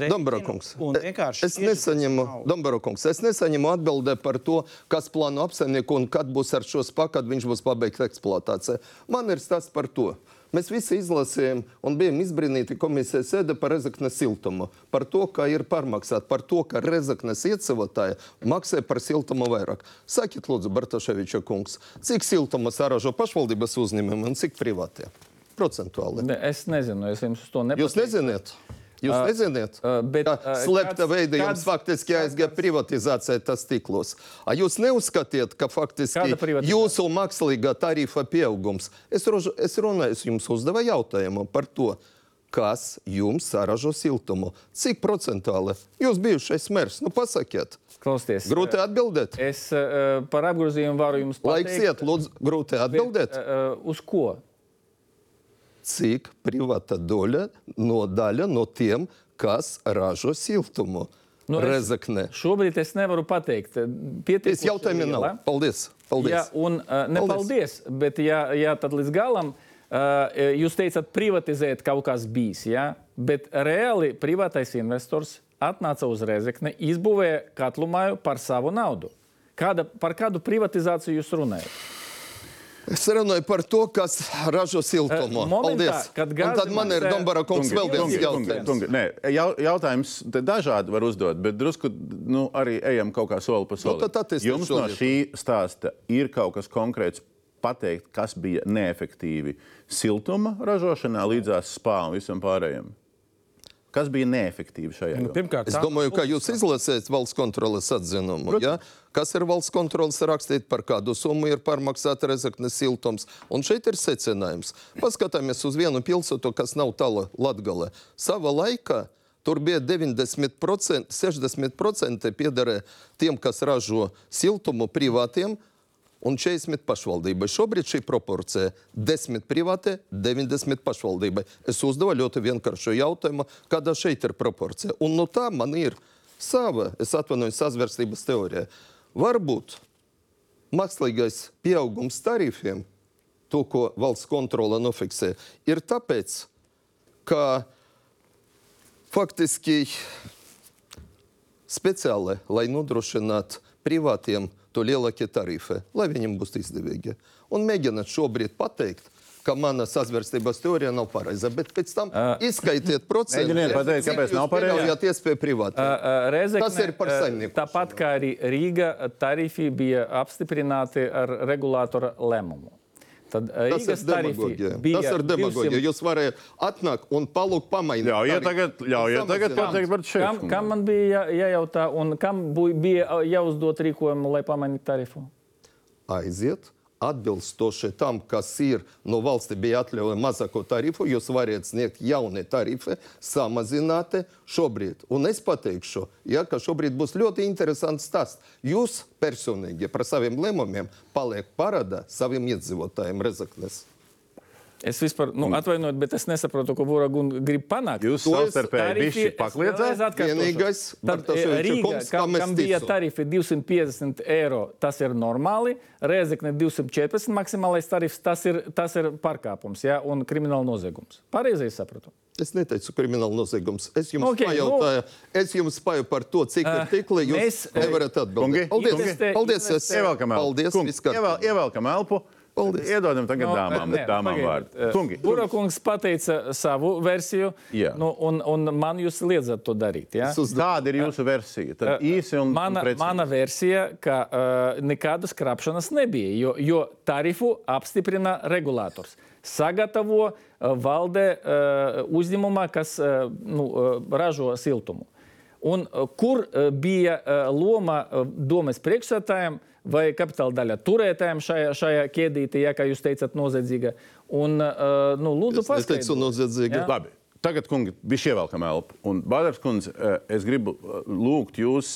vienkārši es nesaņemu, Dombara kungs, es nesaņemu atbildē par to, kas plāno apsaimnieku un kad būs ar šo spaku, kad viņš būs pabeigts eksploatācija. Man ir stāsts par to. Mēs visi izlasījām un bijām izbrīnīti komisijas sēde par Rezeknes siltumu. Par to, ka ir pārmaksāt, par to, ka Rezeknes iedzīvotāji maksā par siltumu vairāk. Sakiet, lūdzu, Bartaševiča kungs, cik siltuma saražo pašvaldības uzņēmumi un cik privātie? Procentuāli. Ne, es nezinu, es jums to nepateiktu. Jūs neziniet? Jūs Uh, neziniet, uh, bet, ka uh, slepta kāds- veida jums kāds- faktiski aizgāja privatizācija tas tīklos. A jūs neuzskatiet, ka faktiski jūsu mākslīgā tarifa pieaugums, es, rožu, es runāju, es jums uzdevu jautājumu par to, kas jums saražo siltumu, cik procentuāli jūs bijušais mērs, nu pasakiet. Klausieties, Grūti atbildēt. Es uh, par apgrozījumu varu jums pateikt. Laiks iet, lūdzu, grūti atbildēt. Bet, uh, uz ko? Cik privāta daļa no, daļa no tiem, kas ražo siltumu. Nu, es- Rezekne. Šobrīd es nevaru pateikt. Es Pietiekuši jautājumu liela. nav. Paldies. Paldies. Ja, un, uh, ne, paldies. Bet, ja, ja tad līdz galam uh, jūs teicat, privatizēt kaut kas bijis, ja? bet reāli privātais investors atnāca uz Rezekni, izbūvēja katlu māju par savu naudu. Kāda, par kādu privatizāciju jūs runājat? Es runāju par to, kas ražo siltumu. Eh, Paldies. Un tad man ir Dombara kungs vēl viens jautājums. Nē, jau, jautājums te dažādi var uzdot, bet drusku nu, arī ejam kaut kā soli pa solim. tad attīstiet Jums no šī stāsta ir kaut kas konkrēts pateikt, kas bija neefektīvi siltuma ražošanā līdzās spā un visam pārējiem? Kas bija neefektīvi šajā Nu, jomā? Pirmkārt, Es domāju, ka jūs izlasījāt valsts kontroles atzinumu. Ja? Kas ir valsts kontroles rakstīt, par kādu summu ir pārmaksāta rezeknes siltums. Un šeit ir secinājums. Paskatāmies uz vienu pilsētu, kas nav tālu Latgale. Sava laika tur bija 90%, 60% piederē tiem, kas ražo siltumu privātiem. Un 40 pašvaldībai. Šobrīd šī proporcija - 10 privāti, 90 pašvaldībai. Es uzdevu ļoti vienkāršu jautājumu, kāda šeit ir proporcija. Un no tā man ir sava, es atvainojos, sazvērstības teorija. Varbūt mākslīgais pieaugums tarifiem, to, ko valsts kontrole nofiksē, ir tāpēc, ka faktiski speciāli, lai nodrošinātu privātiem to lielākie tarifi, lai viņiem būtu izdevīgi. Un mēģināt šobrīd pateikt, ka mana sazvērstības teorija nav pareiza, bet pēc tam izskaitiet procentus. Mēģiniet pateikt, kāpēc nav pareiza. Pieļaujat iespēju privāti. Rezekne, Tas ir par saimnieku. Tāpat kā arī Rīga tarifi bija apstiprināti ar regulātora lēmumu. Tad Tas Rīgas ir tarifi demagogija. Tas ir demagogija. 200 Jūs varējāt atnākt un palūgt pamainīt. Ļaujiet tarifu. tagad, ļaujiet tagad Samazināt. pateikt par Kam, šefu. kam man bija jā- jājautā un kam bija jāuzdot rīkojumu, lai pamainītu tarifu? aiziet. Atbilstoši tam, kas ir no valsts bija atļauja mazāko tarifu, jūs varat sniegt jaunu tarifu, samazināti šobrīd. Un es pateikšu, ja, ka šobrīd būs ļoti interesants stāsts. Jūs personīgi par saviem lēmumiem paliek parādā saviem iedzīvotājiem Rezaknes. Es vispār nu, atvainojos, bet es nesaprotu, ko Vuragun grib panākt. Jūs savstarpēji vēlreiz pakliedzāt? Vienīgais, Tad eh, Rīga, kam, kam bija tarifi 250 eiro, tas ir normāli. Rezekne 214 maksimālais tarifs, tas ir, tas ir pārkāpums ja, un krimināla noziegums. Pareizi es sapratu. Es neteicu kriminālu noziegumu. Es jums Ok, okay, pajautāju, nu, es jums pajautāju par to, cik ir Eh, tikli. Jūs mēs, nevarat atbildēt. Paldies, investē- paldies, es, investē- Ievelkam elpu. paldies, Kungi, viss kārtībā. ievel, ievelkam elpu. Paldies. Iedodam tagad dāmām, dāmām vārdu. Kungi, Burakungs pateica savu versiju, Jā. nu, un, un man jūs liedzat to darīt. Ja? Kāda ir jūsu versija? Tad īsi un mana, precīzi. mana versija, ka uh, nekādas krāpšanas nebija, jo, jo tarifu apstiprina regulators. Sagatavo uh, valde uh, uzņēmumā, kas uh, nu, uh, ražo siltumu. Un uh, kur uh, bija uh, loma uh, domas priekšsētājiem vai kapitāla daļa turētājiem šajā, šajā ķēdītē, ja, kā jūs teicat, noziedzīga? Un, uh, nu, lūdzu, Es neteicu paskaidrot. noziedzīgi. Jā. Labi. Tagad, kungi, bija ievelkama elpa. Un, Bādars kundze, eh, es gribu eh, lūgt jūs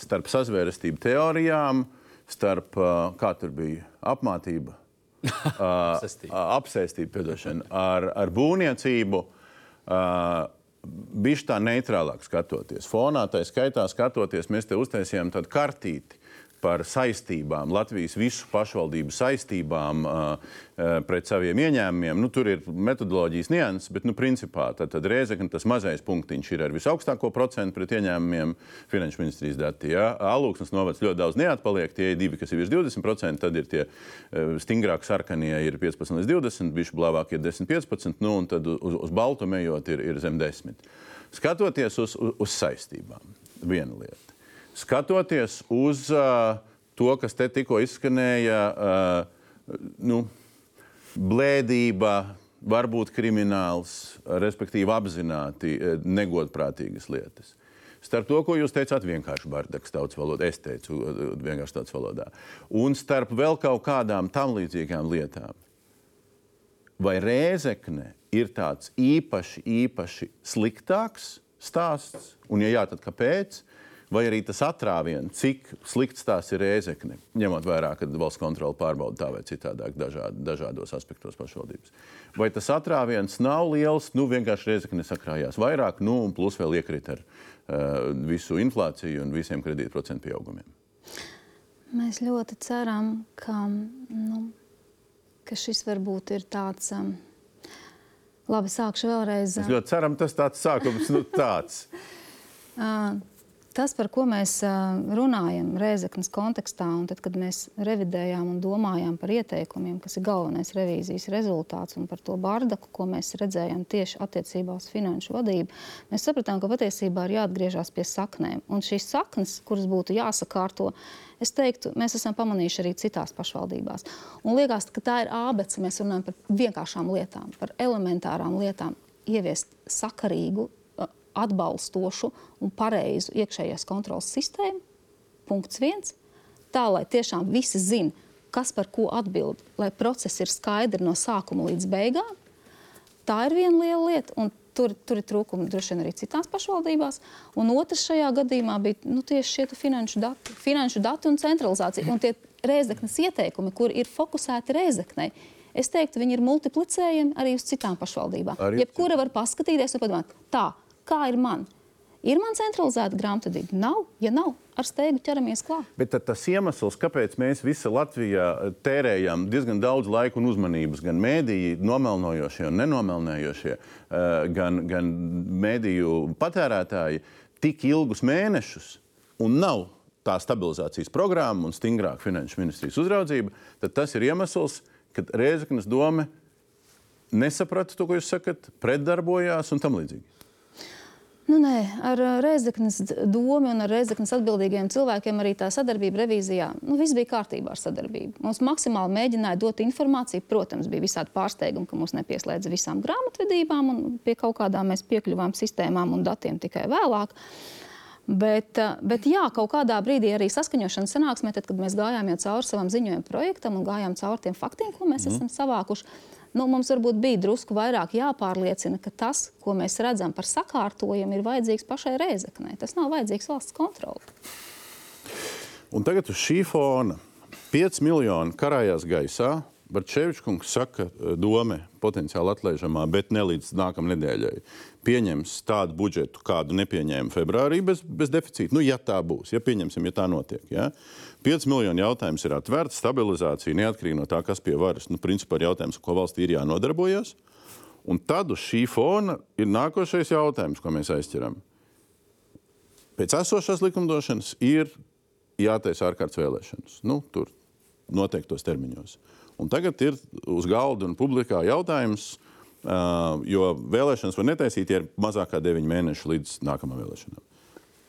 starp sazvērestību teorijām, starp, kā tur bija, apmātība, Apsēstība. piedošana, ar, ar būvniecību. Bija tā neitrālāk skatoties. Fonā tā skaitā skatoties, mēs te uztaisījām tādu kartīti par saistībām, Latvijas visu pašvaldību saistībām uh, uh, pret saviem ieņēmumiem. Nu, tur ir metodoloģijas nianses, bet, nu, principā, tad, tad Rēzekne tas mazais punktiņš ir ar visaugstāko procentu pret ieņēmumiem finanšu ministrijas dati. Ja? Alūksnes novads ļoti daudz neatpaliek, tie ir divi, kas ir virs 20%, tad ir tie uh, stingrāk sarkanie ir 15 līdz 20, bišķi blāvākie 10-15, nu, un tad uz, uz baltu ejot ir, ir zem 10. Skatoties uz, uz, uz saistībām, viena lieta skatoties uz uh, to, kas te tikko izskanēja, uh, nu, blēdība, varbūt krimināls, respektīvi apzināti negodprātīgas lietas. Starp to, ko jūs teicāt, vienkārši bardaks tautas valodā, es teicu vienkārši tautas valodā, un starp vēl kaut kādām tam līdzīgām lietām. Vai Rēzekne ir tāds īpaši, īpaši sliktāks stāsts, un, ja jā, tad kāpēc? Vai arī tas atrāviens, cik slikts tās ir rēzekne, ņemot vērā, ka valsts kontrole pārbauda tā vai citādāk dažād, dažādos aspektos pašvaldības. Vai tas atrāviens nav liels, nu vienkārši rēzekne sakrājās vairāk, nu un plus vēl iekrita ar uh, visu inflāciju un visiem kredītprocentu pieaugumiem? Mēs ļoti ceram, ka, nu, ka šis varbūt ir tāds. Um, labi, sākšu vēlreiz. Mēs ļoti ceram, tas tāds sākums, nu tāds. Uh, Tas, par ko mēs runājam Rēzeknas kontekstā, un tad, kad mēs revidējām un domājām par ieteikumiem, kas ir galvenais revīzijas rezultāts, un par to bardaku, ko mēs redzējām tieši attiecībā uz finanšu vadību, mēs sapratām, ka patiesībā ir jāatgriežas pie saknēm. Un šīs saknes, kuras būtu jāsakārto, es teiktu, mēs esam pamanījuši arī citās pašvaldībās. Un liekas, ka tā ir ābece. Mēs runājam par vienkāršām lietām, par elementārām lietām, ieviest sakarīgu atbalstošu un pareizu iekšējās kontrolas sistēmu. Punkts viens. Tā, lai tiešām visi zinātu, kas par ko atbild, lai process ir skaidrs no sākuma līdz beigām. Tā ir viena liela lieta. Un tur, tur ir trūkumi droši vien arī citās pašvaldībās. Un otrs šajā gadījumā bija nu, tieši šie finanšu dati, finanšu dati un centralizācija. Un tie rēzeknes ieteikumi, kur ir fokusēti rēzeknei, es teiktu, viņi ir multiplicējami arī uz citām pašvaldībām. Jebkura var paskatīties un padomāt, tā, kā ir man. Ir man centralizēta grāmatvedība? Nav. Ja nav, ar steigu ķeramies klāt. Bet tas iemesls, kāpēc mēs visi Latvijā tērējam diezgan daudz laika un uzmanības, gan mēdīju nomelnojošie un nenomelnojošie, eh, gan, gan mēdīju patērētāji, tik ilgus mēnešus un nav tā stabilizācijas programma un stingrāka finanšu ministrijas uzraudzība, tad tas ir iemesls, kad Rēzaknes doma nesaprata to, ko jūs sakat, pretdarbojās un tam līdzīgi. Nu, nē, ar Reizeknas domu un ar Reizeknas atbildīgiem cilvēkiem arī tā sadarbība revīzijā. Nu, viss bija kārtībā ar sadarbību. Mums maksimāli mēģināja dot informāciju. Protams, bija visādi pārsteigumi, ka mūs nepieslēdza visām grāmatvedībām un pie kaut kādām mēs piekļuvām sistēmām un datiem tikai vēlāk. Bet, bet jā, kaut kādā brīdī arī saskaņošanas sanāksmē, tad, kad mēs gājām cauri savam ziņojuma projektam un gājām cauri tiem faktiem, ko mēs mm. esam savākuši, nu, mums varbūt bija drusku vairāk jāpārliecina, ka tas, ko mēs redzam par sakārtojumu, ir vajadzīgs pašai reizeknei. Tas nav vajadzīgs valsts kontrole. Un tagad uz šī fona 5 miljoni karājās gaisā. Barčevičs saka, eh, doma potenciāli atlaižamā, bet ne līdz nākamajai nedēļai. Pieņems tādu budžetu, kādu nepieņēma februārī, bez, bez deficīta. Nu, ja tā būs, ja pieņemsim, ja tā notiek. Ja? 5 miljonu jautājums ir atvērts, stabilizācija neatkarīgi no tā, kas pie varas. Nu, principā ir jautājums, ko valstī ir jānodarbojas. Un tad uz šī fona ir nākošais jautājums, ko mēs aizķeram. Pēc esošās likumdošanas ir jātaisa ārkārtas vēlēšanas. Nu, tur noteiktos termiņos. Un tagad ir uz galda un publikā jautājums, uh, jo vēlēšanas var netaisīt, ja ir mazāk kā 9 mēneši līdz nākamajām vēlēšanām.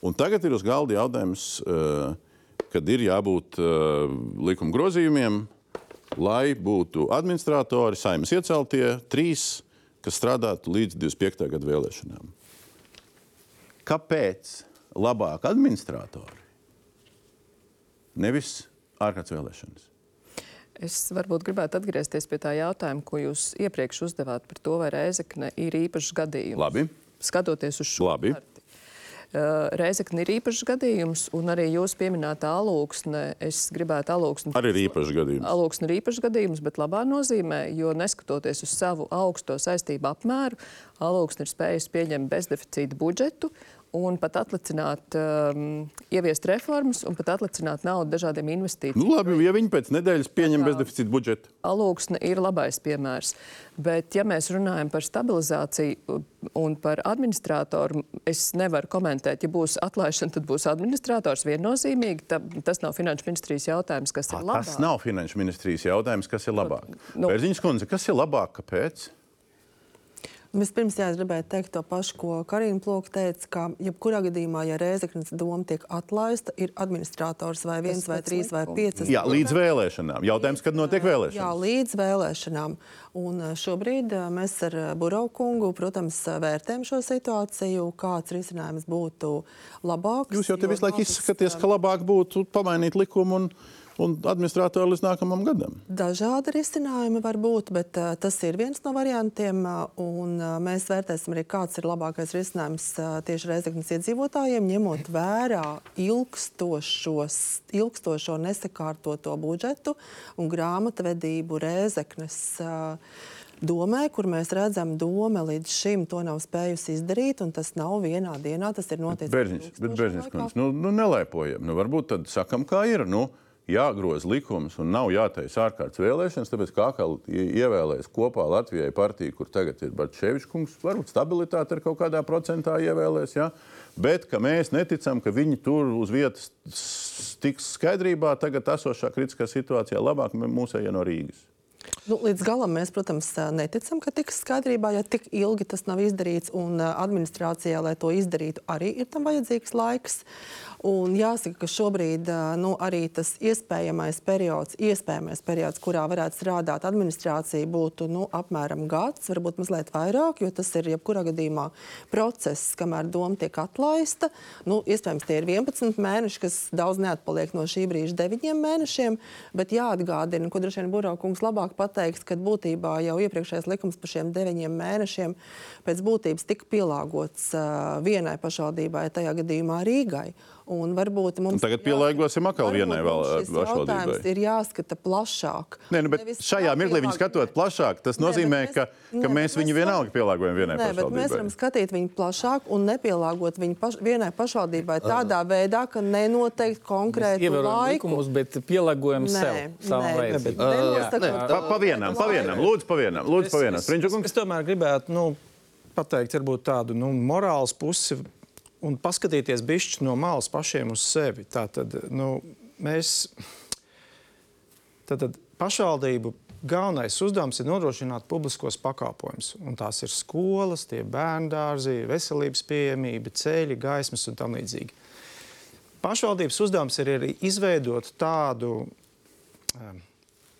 Un tagad ir uz galda jautājums, uh, kad ir jābūt uh, likuma grozījumiem, lai būtu administratori, saimnes ieceltie, trīs, kas strādātu līdz 25. gada vēlēšanām. Kāpēc labāk administratori? Nevis ārkārtas vēlēšanas. Es varbūt gribētu atgriezties pie tā jautājuma, ko jūs iepriekš uzdevāt par to, vai Reizekne ir īpašs gadījums. Labi. Skatoties uz šo Labi. karti. Uh, Reizekne ir īpašs gadījums, un arī jūs pieminētā alūksne. Es gribētu alūksni. Arī ir īpašs gadījums. Alūksne ir īpašs gadījums, bet labā nozīmē, jo neskatoties uz savu augsto saistību apmēru, alūksne ir spējusi pieņemt bezdeficīta budžetu un pat atlicināt, um, ieviest reformas un pat atlicināt naudu dažādiem investīcijiem. Nu, labi, ja viņi pēc nedēļas pieņem bezdeficīta budžetu. Alūksne ir labais piemērs. Bet, ja mēs runājam par stabilizāciju un par administratoru, es nevaru komentēt, ja būs atlaišana, tad būs administrators viennozīmīgi. Ta, tas nav finanšu ministrijas jautājums, kas ir labāk. Tas nav finanšu ministrijas jautājums, kas ir labāk. Nu- Bērziņas kundze, kas ir labāk? Kāpēc? Vispirms, jā, es gribēju teikt to pašu, ko Karina Ploka teica, ka jebkurā gadījumā, ja Rēzeknas doma tiek atlaista, ir administrators vai viens, vai pēc trīs, vai piecas. Jā, līdz vēlēšanām. Jautājums, kad notiek Jā, vēlēšanas? līdz vēlēšanām. Un eh, šobrīd eh, mēs ar eh, Burau kungu, protams, vērtējam šo situāciju, kāds risinājums būtu labāks. Jūs jau te visu laiku tas, eh, ka labāk būtu pamainīt likumu un, un administratoru līdz nākamajam gadam. Dažādi risinājumi var būt, bet uh, tas ir viens no variantiem. Uh, un, uh, mēs vērtēsim arī, kāds ir labākais risinājums uh, tieši Reizeknas iedzīvotājiem, ņemot vērā ilgstošos, ilgstošo nesakārtoto budžetu un grāmatvedību Reizeknas. Uh, Domē, kur mēs redzam, doma līdz šim to nav spējusi izdarīt, un tas nav vienā dienā. Tas ir noticis Bērziņš, bet Bērziņš nu, nu nelēpojam. Nu, varbūt tad sakam, kā ir. Nu, jāgroza likums un nav jātaisa ārkārtas vēlēšanas, tāpēc kā atkal ie- ievēlēs kopā Latvijai partiju, kur tagad ir Barčevičs kungs, varbūt stabilitāte ar kaut kādā procentā ievēlēs, ja? bet mēs neticam, ka viņi tur uz vietas tiks skaidrībā, tagad esošā kritiskā situācijā labāk mūsējie no Rīgas. Nu, līdz galam mēs, protams, neticam, ka tiks skaidrībā, ja tik ilgi tas nav izdarīts. Un administrācijā, lai to izdarītu, arī ir tam vajadzīgs laiks. Un jāsaka, ka šobrīd nu, arī tas iespējamais periods, iespējamais periods, kurā varētu strādāt administrācija, būtu nu, apmēram gads, varbūt mazliet vairāk, jo tas ir jebkurā gadījumā process, kamēr doma tiek atlaista. Nu, iespējams, tie ir 11 mēneši, kas daudz neatpaliek no šī brīža 9 mēnešiem. Bet jāatgādina, ko droši vien Buraukungs labāk pateiks, ka būtībā jau iepriekšējais likums par šiem 9 mēnešiem pēc būtības tika pielāgots uh, vienai pašvaldībai, tajā gadījumā Rīgai. Un varbūt mums Un tagad pielāgosim atkal vienai vēl, pašvaldībai. Ir jāskata plašāk. Nē, nu, bet Nevis šajā mirklī viņi skatot plašāk, tas Nē, nozīmē, mēs- ka, nē, ka bet mēs viņu vienalga pielāgojam vienai Nē, bet mēs varam pašvaldībai. skatīt viņu plašāk un nepielāgot viņu paš, vienai pašvaldībai tādā veidā, ka nenoteikt konkrētu Ievērojam laiku. likumus, bet pielāgojam Nē, sev. savam nē, vajadzībām. bet nenosakot Pa, pa vienam, pa vienam, lūdzu, pa vienam, lūdzu, pa vienam. Es, Sprinčukungs? es tomēr gribētu nu, pateikt, varbūt tādu nu, morāles pusi un paskatīties bišķi no malas pašiem uz sevi. Tātad, nu, mēs tātad, pašvaldību galvenais uzdevums ir nodrošināt publiskos pakalpojumus. Tās ir skolas, tie bērndārzi, veselības pieejamība, ceļi, gaismas un tam līdzīgi. Pašvaldības uzdevums ir arī izveidot tādu um,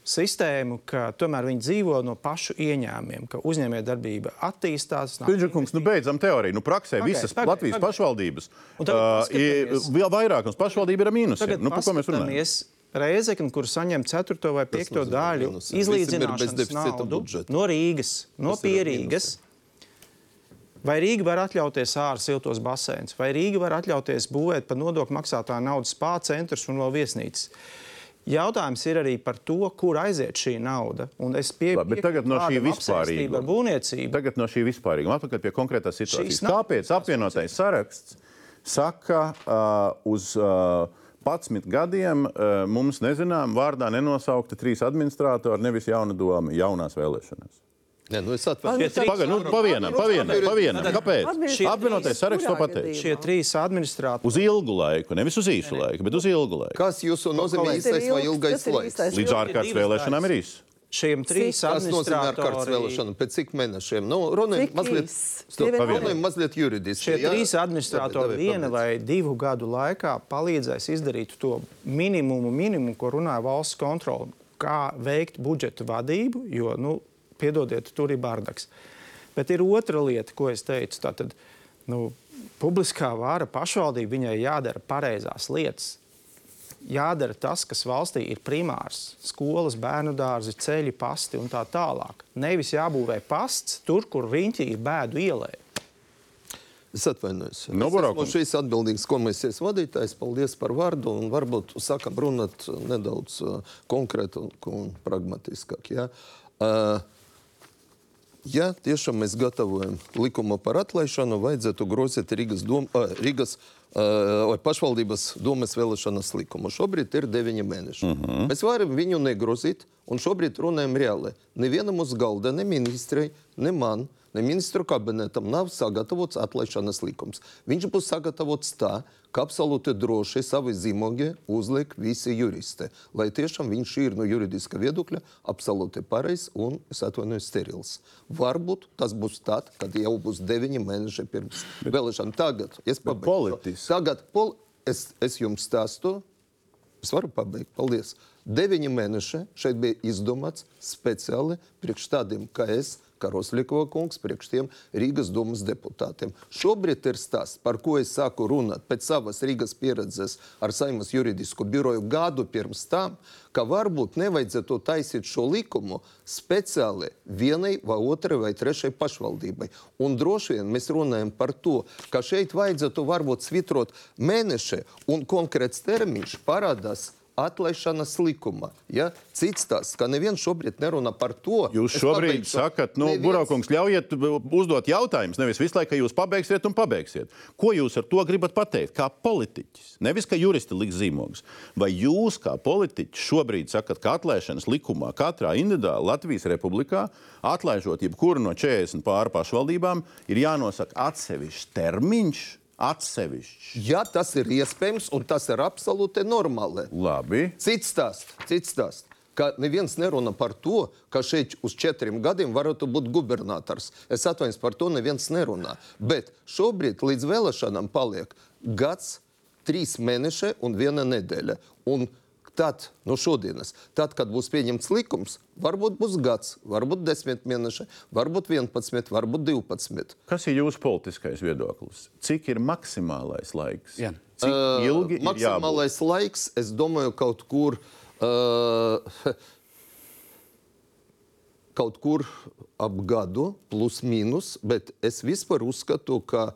sistēmu, ka tomēr viņi dzīvo no pašu ieņēmumiem, ka uzņēmējdarbība attīstās. Pidžakungs, nu beidzam teoriju. Nu, praksē Pagaid, visas pagaid, Latvijas pagaid. pašvaldības tagad uh, ir vēl vairāk, un pašvaldība ir. Tagad Nu, par ko mēs runājam? Reizekni, kur saņem 4. vai 5. nozīmē daļu izlīdzināšanas naudu budžeta. no Rīgas, no Pierīgas. Vai Rīga var atļauties ārā siltos basēnus, vai Rīga var atļauties būvēt par nodokļu maksātāju naudu spā centrus un vēl viesnīcas? Jautājums ir arī par to, kur aiziet šī nauda. Un es pie, Labi, bet tagad no šī Ar būvniecību. Tagad no šī vispārīguma atpakaļ pie konkrētās situācijas. Kāpēc apvienotais saraksts saka, uh, uz uh, 11 gadiem uh, mums nezinām, vārdā nenosaukta trīs administratori, nevis jauna doma, jaunās vēlēšanas? Nē, nu es atvainojos. Pagaid, nu, pa vienam, pa vienam, pa vienam. Kāpēc? Apvienotais saraksts to gadījumā? Šie trīs administratori. Uz ilgu laiku, nevis uz īsu laiku, bet uz ilgu laiku. Kas jūsu nozīmē īstais vai ilgais laiks? Līdz ārkārtas vēlēšanām ir īss. Šiem trīs Kas nozīmē ārkārtas administratori. vēlēšana? Pēc cik mēnešiem? Nu, runājam mazliet, runājam mazliet juridiski. Šie trīs administratori viena vai divu gadu laikā palīdzēs izdarīt to minimumu, minimumu ko runāja valsts kontrole, kā veikt budžeta vadību, jo, nu, piedodiet, tur ir bardaks. Bet ir otra lieta, ko es teicu. Tātad, nu, publiskā vāra pašvaldība viņai jādara pareizās lietas. Jādara tas, kas valstī ir primārs - skolas, bērnu dārzi, ceļi, pasti un tā tālāk. Nevis jābūvē pasts tur, kur riņķī ir bēdu ielē. Es atvainojos. Nu, es esmu šīs atbildīgas komisijas vadītājs. Paldies par vārdu. un Varbūt sākam runāt nedaudz uh, konkrēti un, un pragmatiskāk. Ja? Uh, ja tiešām mēs gatavojam likumu par atlaišanu, vajadzētu grozīt Rīgas, dom, uh, Rīgas uh, pašvaldības domas vēlēšanas likumu. Šobrīd ir deviņi mēneši. Uh -huh. Mēs varam viņu negrozīt, un šobrīd runājam reāli. Nevienam uz galda, ne ministrei, ne man, ne ministru kabinetam nav sagatavots atlaišanas likums. Viņš būs sagatavots tā, ka absolūti droši savi zīmogi uzliek visi juristi. Lai tiešām viņš ir no juridiska viedokļa absolūti pareizs un, es atvainojos, sterils. Varbūt tas būs tad, kad jau būs deviņi mēneši pirms vēlēšanām. Tagad es pabeigšu. Tagad pol es, es jums stāstu. Es varu pabeigt. Paldies. Deviņi mēneši šeit bija izdomāts speciāli priekš tādiem kā es, Karoslikova kungs, priekš tiem Rīgas domas deputātiem. Šobrīd ir stāsts, par ko es sāku runāt pēc savas Rīgas pieredzes ar Saimas juridisku biroju gadu pirms tam, ka varbūt nevajadzētu taisīt šo likumu speciāli vienai vai otrai vai trešai pašvaldībai. Un droši vien mēs runājam par to, ka šeit vajadzētu varbūt svitrot mēneši un konkrēts termiņš parādās atlaišanas likumā. Ja? Cits tas, ka neviens šobrīd nerunā par to. Jūs šobrīd pabeigšu. sakat, nu, Neviens- Buraukungs, ļaujiet uzdot jautājumus. Nevis visu laiku, jūs pabeigsiet un pabeigsiet. Ko jūs ar to gribat pateikt? Kā politiķis, nevis kā juristi liks zīmogus. Vai jūs, kā politiķis, šobrīd sakat, ka atlaišanas likumā katrā individuāli Latvijas republikā, atlaižot jebkuru no 40 pāri pašvaldībām, ir jānosaka atsevišķs termiņš? Atsevišķs. Ja tas ir iespējams, un tas ir absolūti normāli. Labi. Cits stāsts, cits stāsts. Ka neviens nerunā par to, ka šeit uz četriem gadiem varētu būt gubernators. Es atvainojos par to, neviens nerunā. Bet šobrīd līdz vēlēšanām paliek gads, trīs mēneši un viena nedēļa. Un tad, no šodienas, tad, kad būs pieņemts likums, varbūt būs gads, varbūt desmit mēneši, varbūt 11, varbūt 12. Kas ir jūsu politiskais viedoklis? Cik ir maksimālais laiks? Jā. Cik ilgi ir jābūt? Maksimālais laiks, es domāju, kaut kur. Uh, kaut kur ap gadu, plus mīnus, bet es vispār uzskatu, ka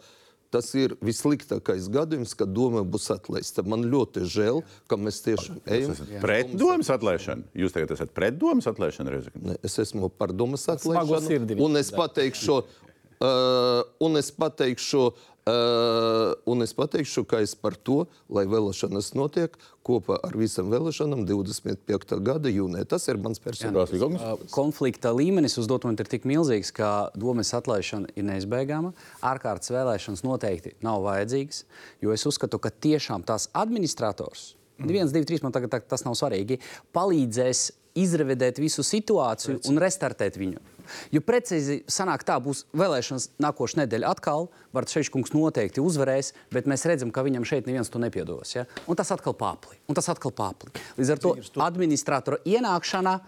tas ir vissliktākais gadījums, kad doma būs atlaista. Man ļoti žēl, ka mēs tiešām ejam. Pret domas atlaišanu. Jūs tagad esat pret domas atlaišanu, Rezekne? Ne, Es esmu par domas atlaišanu. Un es pateikšu, uh, un es pateikšu, uh, un es pateikšu, ka es par to, lai vēlēšanas notiek kopā ar visam vēlēšanām 25. gada jūnijā. Tas ir mans personīgais. Uh, Konflikta līmenis uz momentu ir tik milzīgs, ka domas atlaišana ir neizbēgama. Ārkārtas vēlēšanas noteikti nav vajadzīgas, jo es uzskatu, ka tiešām tās administrators viens, divi, trīs, man tagad tā, tas nav svarīgi, palīdzēs izrevidēt visu situāciju Preci. un restartēt viņu. Jo precīzi sanāk tā, būs vēlēšanas nākošais nedēļa atkal. Bartševičs noteikti uzvarēs, bet mēs redzam, ka viņam šeit neviens to nepiedos. Ja? Un tas atkal pāpli. Un tas atkal pāpli. Līdz ar to administratora ienākšana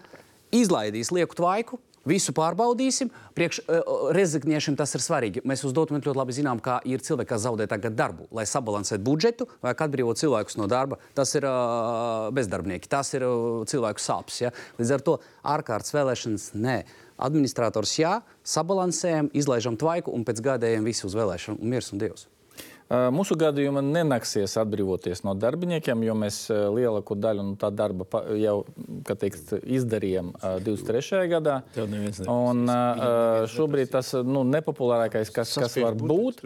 izlaidīs lieku tvaiku, Visu pārbaudīsim. Priekš uh, rezigniešiem tas ir svarīgi. Mēs uz dotu ļoti labi zinām, ka ir cilvēki, kas zaudē tagad darbu, lai sabalansētu budžetu vai atbrīvotu cilvēkus no darba. Tas ir uh, bezdarbnieki, tas ir uh, cilvēku sāpes. Ja? Līdz ar to ārkārtas vēlēšanas nē. Administrators jā, sabalansējam, izlaižam tvaiku un pēc gādējiem visi uz vēlēšanu un miers un dievs. Mūsu gadījumā nenāksies atbrīvoties no darbiniekiem, jo mēs lielāko daļu no tā darba jau teikt, izdarījām 23. gadā. Un, šobrīd tas nu, nepopulārākais, kas, kas var būt,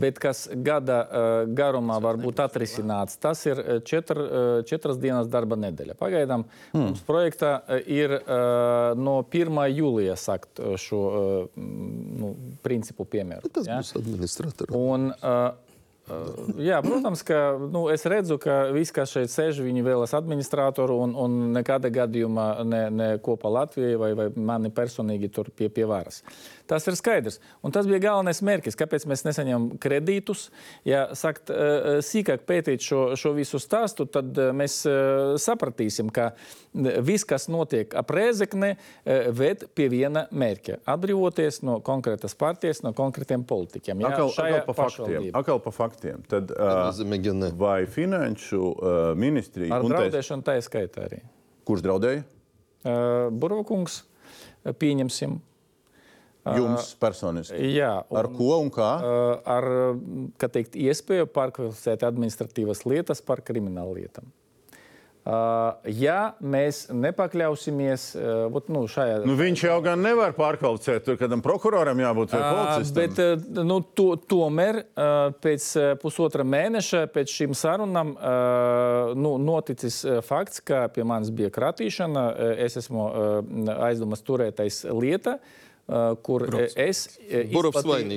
bet kas gada garumā var būt atrisināts, tas ir četr, četras dienas darba nedēļa. Pagaidām hmm. mums projektā ir no 1. jūlija sakt šo nu, principu piemēru. Tas ja? būs administrators. Jā, protams, ka nu, es redzu, ka visi, kas šeit sēž, viņi vēlas administratoru un, un nekāda gadījumā ne, ne kopā Latvijai vai, vai mani personīgi tur pie, pie varas. Tas ir skaidrs. Un tas bija galvenais mērķis, kāpēc mēs nesaņemam kredītus. Ja sakt, eh, eh, sīkāk pētīt šo, šo visu stāstu, tad eh, mēs sapratīsim, ka viss, kas notiek ap Rēzekne, ved pie viena mērķa - atbrīvoties no konkrētas partijas, no konkrētiem politiķiem. Ja, akal, akal, pa faktiem, akal pa faktiem. Tad, uh, vai finanšu uh, ministrija... Ar draudēšanu tā ir skaitā arī. Kurš draudēja? Uh, Burvokungs, pieņemsim. Jums personiski? Jā. Un, ar ko un kā? Ar teikt, iespēju pārkvalificēt administratīvas lietas par kriminālu lietām. Ja mēs nepakļausimies nu, šajā. Nu, viņš jau gan nevar pārkvalificēt, tur kādam prokuroram jābūt vai policistam. Bet, nu, to, tomēr pēc pusotra mēneša, pēc šīm sarunām, nu, noticis fakts, ka pie manis bija kratīšana. Es esmu aizdomas turētais lieta. Uh, Uh, kur Burovs. es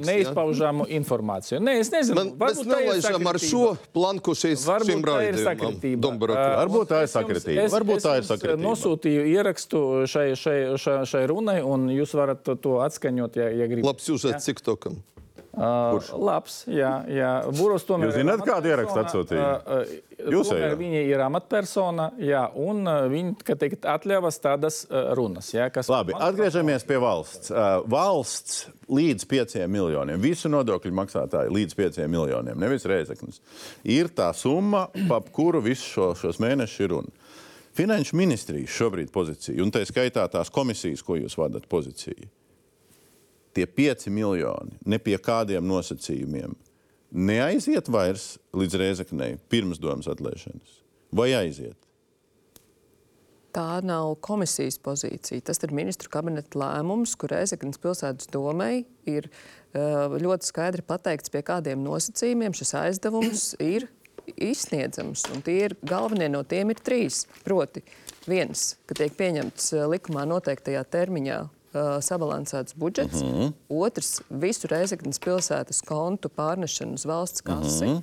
neizpaužamu informāciju. Nē, es nezinu, Man, mēs nelaižam ar šo planku šīs, šim raidījumam. Varbūt tā ir sakritība. Varbūt tā ir sakritība. Nosūtīju ierakstu šai, šai, šai, šai runai, un jūs varat to atskaņot, ja, ja gribat. Labs jūsats TikTokam. Uh, labs, jā, jā. Buros tomēr Jūs zināt, kādu ierakstu atsūtīja? Uh, uh, Jūs tomēr viņa ir amatpersona, jā, un uh, viņa, teikt, atļavas tādas uh, runas, jā. Labi, man... atgriežamies pie valsts. Uh, valsts līdz 5 miljoniem, visu nodokļu maksātāju līdz 5 miljoniem, nevis reizeknis, ir tā summa, pap kuru visu šo, šos mēnešus ir runa. Finanšu ministrijas šobrīd pozīcija, un tā skaitā tās komisijas, ko jūs vadat pozīciju tie 5 miljoni ne pie kādiem nosacījumiem neaiziet vairs līdz Rēzaknei pirms domas atlaišanas, vai aiziet? Tā nav komisijas pozīcija. Tas ir ministru kabineta lēmums, kur Reizeknas pilsētas domai ir uh, ļoti skaidri pateikts, pie kādiem nosacījumiem šis aizdevums ir izsniedzams. Un tie ir galvenie no tiem ir trīs. Proti, viens, ka tiek pieņemts uh, likumā noteiktajā termiņā uh, sabalansēts budžets. Mm -hmm. Otrs - visu Reizeknas pilsētas kontu pārnešana uz valsts kasi. Mm -hmm.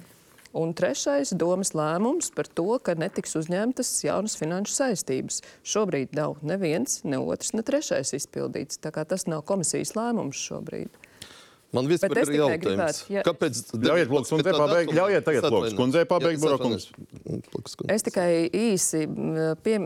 Un trešais - domas lēmums par to, ka netiks uzņemtas jaunas finanšu saistības. Šobrīd nav neviens, ne otrs, ne trešais izpildīts. Tā kā tas nav komisijas lēmums šobrīd. Man vispār ir jautājums, gribētu, ja kāpēc... Ļaujiet, Lūks, kundzei pabeigt, ļaujiet tagad, Lūks, kundzei pabeigt, Burokums. Es tikai īsi pie,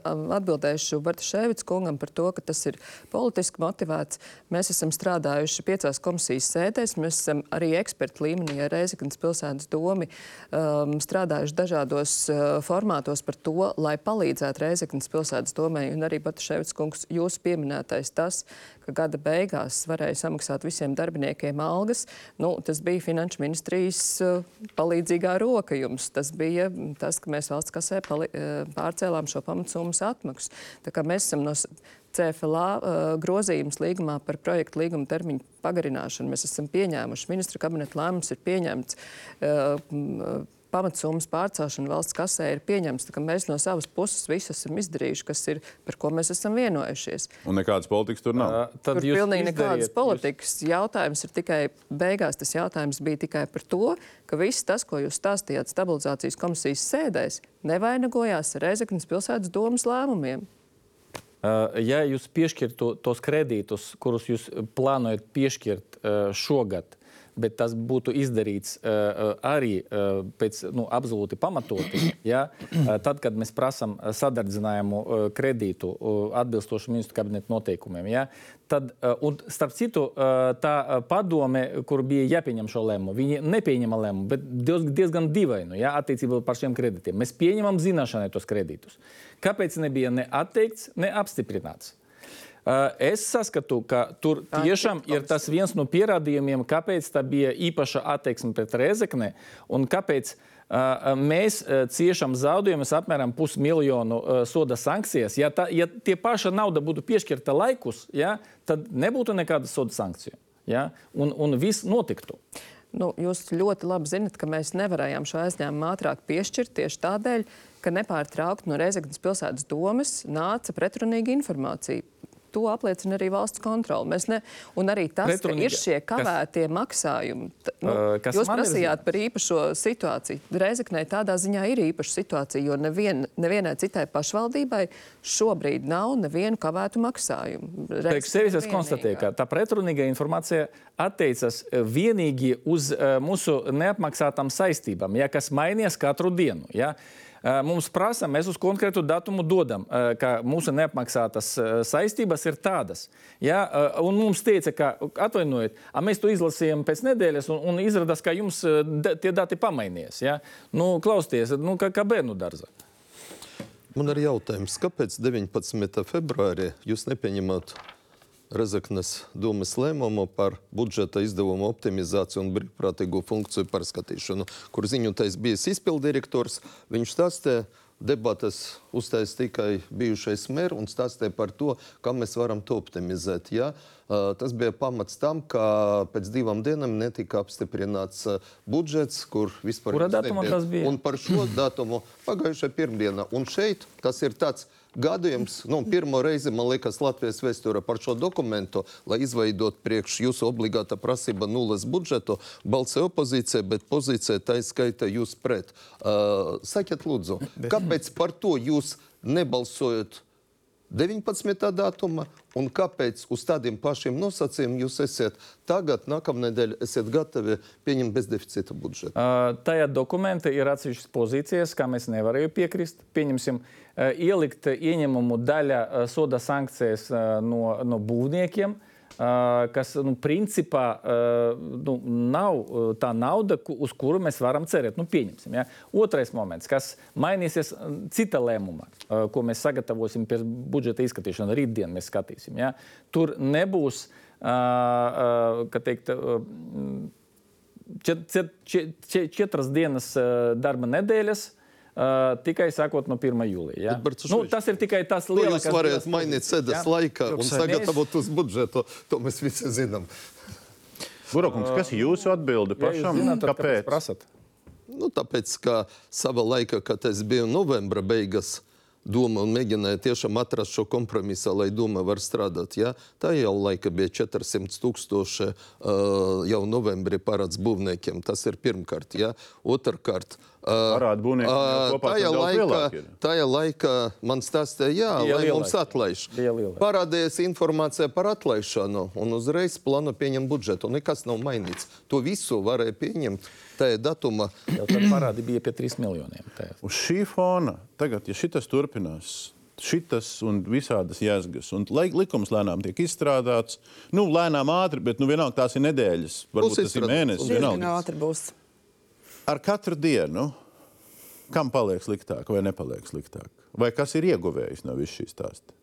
atbildēšu Bartaševits kungam par to, ka tas ir politiski motivēts. Mēs esam strādājuši piecās komisijas sēdēs, mēs esam arī ekspertu līmenī ar Reizeknas pilsētas domi um, strādājuši dažādos uh, formātos par to, lai palīdzētu Reizeknas pilsētas domai. Un arī Bartaševits kungs, jūsu pieminētais tas, ka gada beigās varēja samaksāt visiem darbiniekiem algas. Nu, tas bija Finanšu ministrijas uh, palīdzīgā roka jums. Tas bija tas, ka mēs valsts kasē uh, pārcēlām šo pamatsummas atmaksu. Tā kā mēs esam no CFLA uh, grozījums līgumā par projektu līguma termiņu pagarināšanu. Mēs esam pieņēmuši, ministra kabineta lēmums ir pieņemts. Pamatsummas pārcelšana valsts kasē ir pieņemts, ka mēs no savas puses visu esam izdarījuši, kas ir, par ko mēs esam vienojušies. Un nekādas politikas tur nav. Uh, tur pilnīgi nekādas politikas. Jūs... Jautājums ir tikai, beigās tas jautājums bija tikai par to, ka viss tas, ko jūs stāstījāt stabilizācijas komisijas sēdēs, nevainagojās ar Reizeknas pilsētas domas lēmumiem. Ja jūs piešķirtu tos kredītus, kurus jūs plānojat piešķirt šogad, bet tas būtu izdarīts uh, arī uh, pēc nu, absolūti pamatoti. Ja? Uh, tad, kad mēs prasām sadardzinājumu uh, kredītu uh, atbilstoši ministru kabineta noteikumiem, ja? tad, uh, un starp citu, uh, tā padome, kur bija jāpieņem šo lēmumu, viņi nepieņēma lēmumu, bet diezgan dīvainu ja? attiecībā par šiem kredītiem. Mēs pieņemam zināšanai tos kredītus. Kāpēc nebija ne atteikts, ne apstiprināts? Eh, es saskatu, ka tur tiešām ir tas viens no pierādījumiem, kāpēc tā bija īpaša attieksme pret Rezekni un kāpēc mēs ciešam zaudējumus apmēram pusmiljonu soda sankcijas. Ja, tā, ja tie paša nauda būtu piešķirta laikus, ja, tad nebūtu nekāda soda sankcija. Ja, un, un viss notiktu. Nu, jūs ļoti labi zinat, ka mēs nevarējām šo aizņēmumu ātrāk piešķirt tieši tādēļ, ka nepārtraukti no Reizeknas pilsētas domas nāca pretrunīga informācija to apliecina arī valsts kontrole. Mēs ne, un arī tas, Pretrunīga. ka ir šie kavētie kas, maksājumi. Nu, uh, jūs prasījāt par īpašo situāciju. Reizeknē tādā ziņā ir īpaša situācija, jo nevien, nevienai citai pašvaldībai šobrīd nav nevienu kavētu maksājumu. Priekš sevis es konstatēju, ka tā pretrunīga informācija attiecas vienīgi uz uh, mūsu neapmaksātām saistībām, ja, kas mainās katru dienu. Ja. Uh, mums prasa, mēs uz konkrētu datumu dodam, ka mūsu neapmaksātas saistības ir tādas. Ja? Un mums teica, ka atvainojiet, mēs to izlasījām pēc nedēļas, un, un izrādās, ka jums tie dati pamainījās. Ja? Nu, klausieties, nu, kā, kā bērnu dārza. Man ir jautājums, kāpēc 19. februārī jūs nepieņemat Rezeknes domas lēmumu par budžeta izdevumu optimizāciju un brīvprātīgo funkciju pārskatīšanu, kur ziņotais bijis izpildirektors. Viņš stāstīja, debatas uztais tikai bijušais mērs un stāstīja par to, kā mēs varam to optimizēt. Ja? Tas bija pamats tam, ka pēc divām dienām netika apstiprināts budžets, kur vispār Kura datuma tas bija. Un par šo datumu pagājušā pirmdiena. Un šeit tas ir tāds gadījums, nu, pirmo reizi, man liekas, Latvijas vēsturē par šo dokumentu, lai izveidot priekš jūsu obligāta prasība nulles budžetu, balsē opozīcija, bet pozīcija tā izskaita jūs pret. Uh, sakiet, lūdzu, kāpēc par to jūs nebalsojat 19. datuma, un kāpēc uz tādiem pašiem nosacījumiem jūs esat tagad, nākamnedēļ, esat gatavi pieņemt bezdeficīta budžetu? Uh, tajā dokumentā ir atsevišķas pozīcijas, kā mēs nevarējām piekrist. Pieņemsim, uh, ielikt ieņemumu daļa uh, soda sankcijas uh, no, no būvniekiem. Uh, kas nu, principā nu, nav tā nauda, uz kuru mēs varam cerēt. Nu, pieņemsim, ja? Otrais moments, kas mainīsies cita lēmuma, ko mēs sagatavosim pēc budžeta izskatīšanas, rītdien mēs skatīsim. Ja? Tur nebūs, kā teikt, čet, čet, čet, četras dienas darba nedēļas Uh, tikai sākot no 1. jūlija. Ja? Nu, tas ir tikai tas lielākais. Jūs varat mainīt sēdes ja? laikā un sagatavot uz budžetu. To mēs visi zinām. Burokungs, kas ir jūsu atbilde pašam? Ja zināt, kāpēc? Kāpēc nu, tāpēc, ka savā laikā, kad es biju novembra beigas, doma un mēģināja tiešām atrast šo kompromisu, lai doma var strādāt. Ja? Tā jau laika bija 400 tūkstoši uh, jau novembrī parāds būvniekiem. Tas ir pirmkārt. Ja? Otrkārt, uh, Parāda būvnieki tajā laikā, tajā laikā man stāstīja, jā, Bija lai mums atlaiž. Parādījās informācija par atlaišanu un uzreiz plānu pieņemt budžetu. Nekas nav mainīts. To visu varēja pieņemt tajā datumā. Jau tad parādi bija pie 3 miljoniem. Tajā. Uz šī fona tagad, ja šitas turpinās, šitas un visādas jēzgas. Un likums lēnām tiek izstrādāts. Nu, lēnām ātri, bet nu, vienalga tās ir nedēļas, varbūt tas ir mēnesis. Diezgan ātri būs ar katru dienu, kam paliek sliktāk vai nepaliek sliktāk? Vai kas ir ieguvējis no visas šīs stāsta?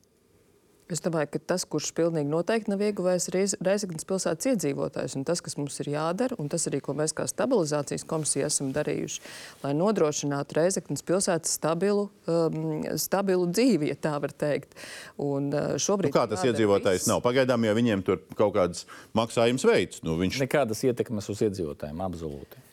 Es domāju, ka tas, kurš pilnīgi noteikti nav ieguvējis, ir Reizeknas pilsētas iedzīvotājs. Un tas, kas mums ir jādara, un tas arī, ko mēs kā stabilizācijas komisija esam darījuši, lai nodrošinātu Reizeknas pilsētas stabilu, um, stabilu dzīvi, ja tā var teikt. Un, uh, šobrīd nu, kā tas iedzīvotājs viss... nav? Pagaidām jau viņiem tur kaut kādas maksājumas veids. Nu, viņš... Nekādas ietekmes uz iedzīvotājiem absolūti.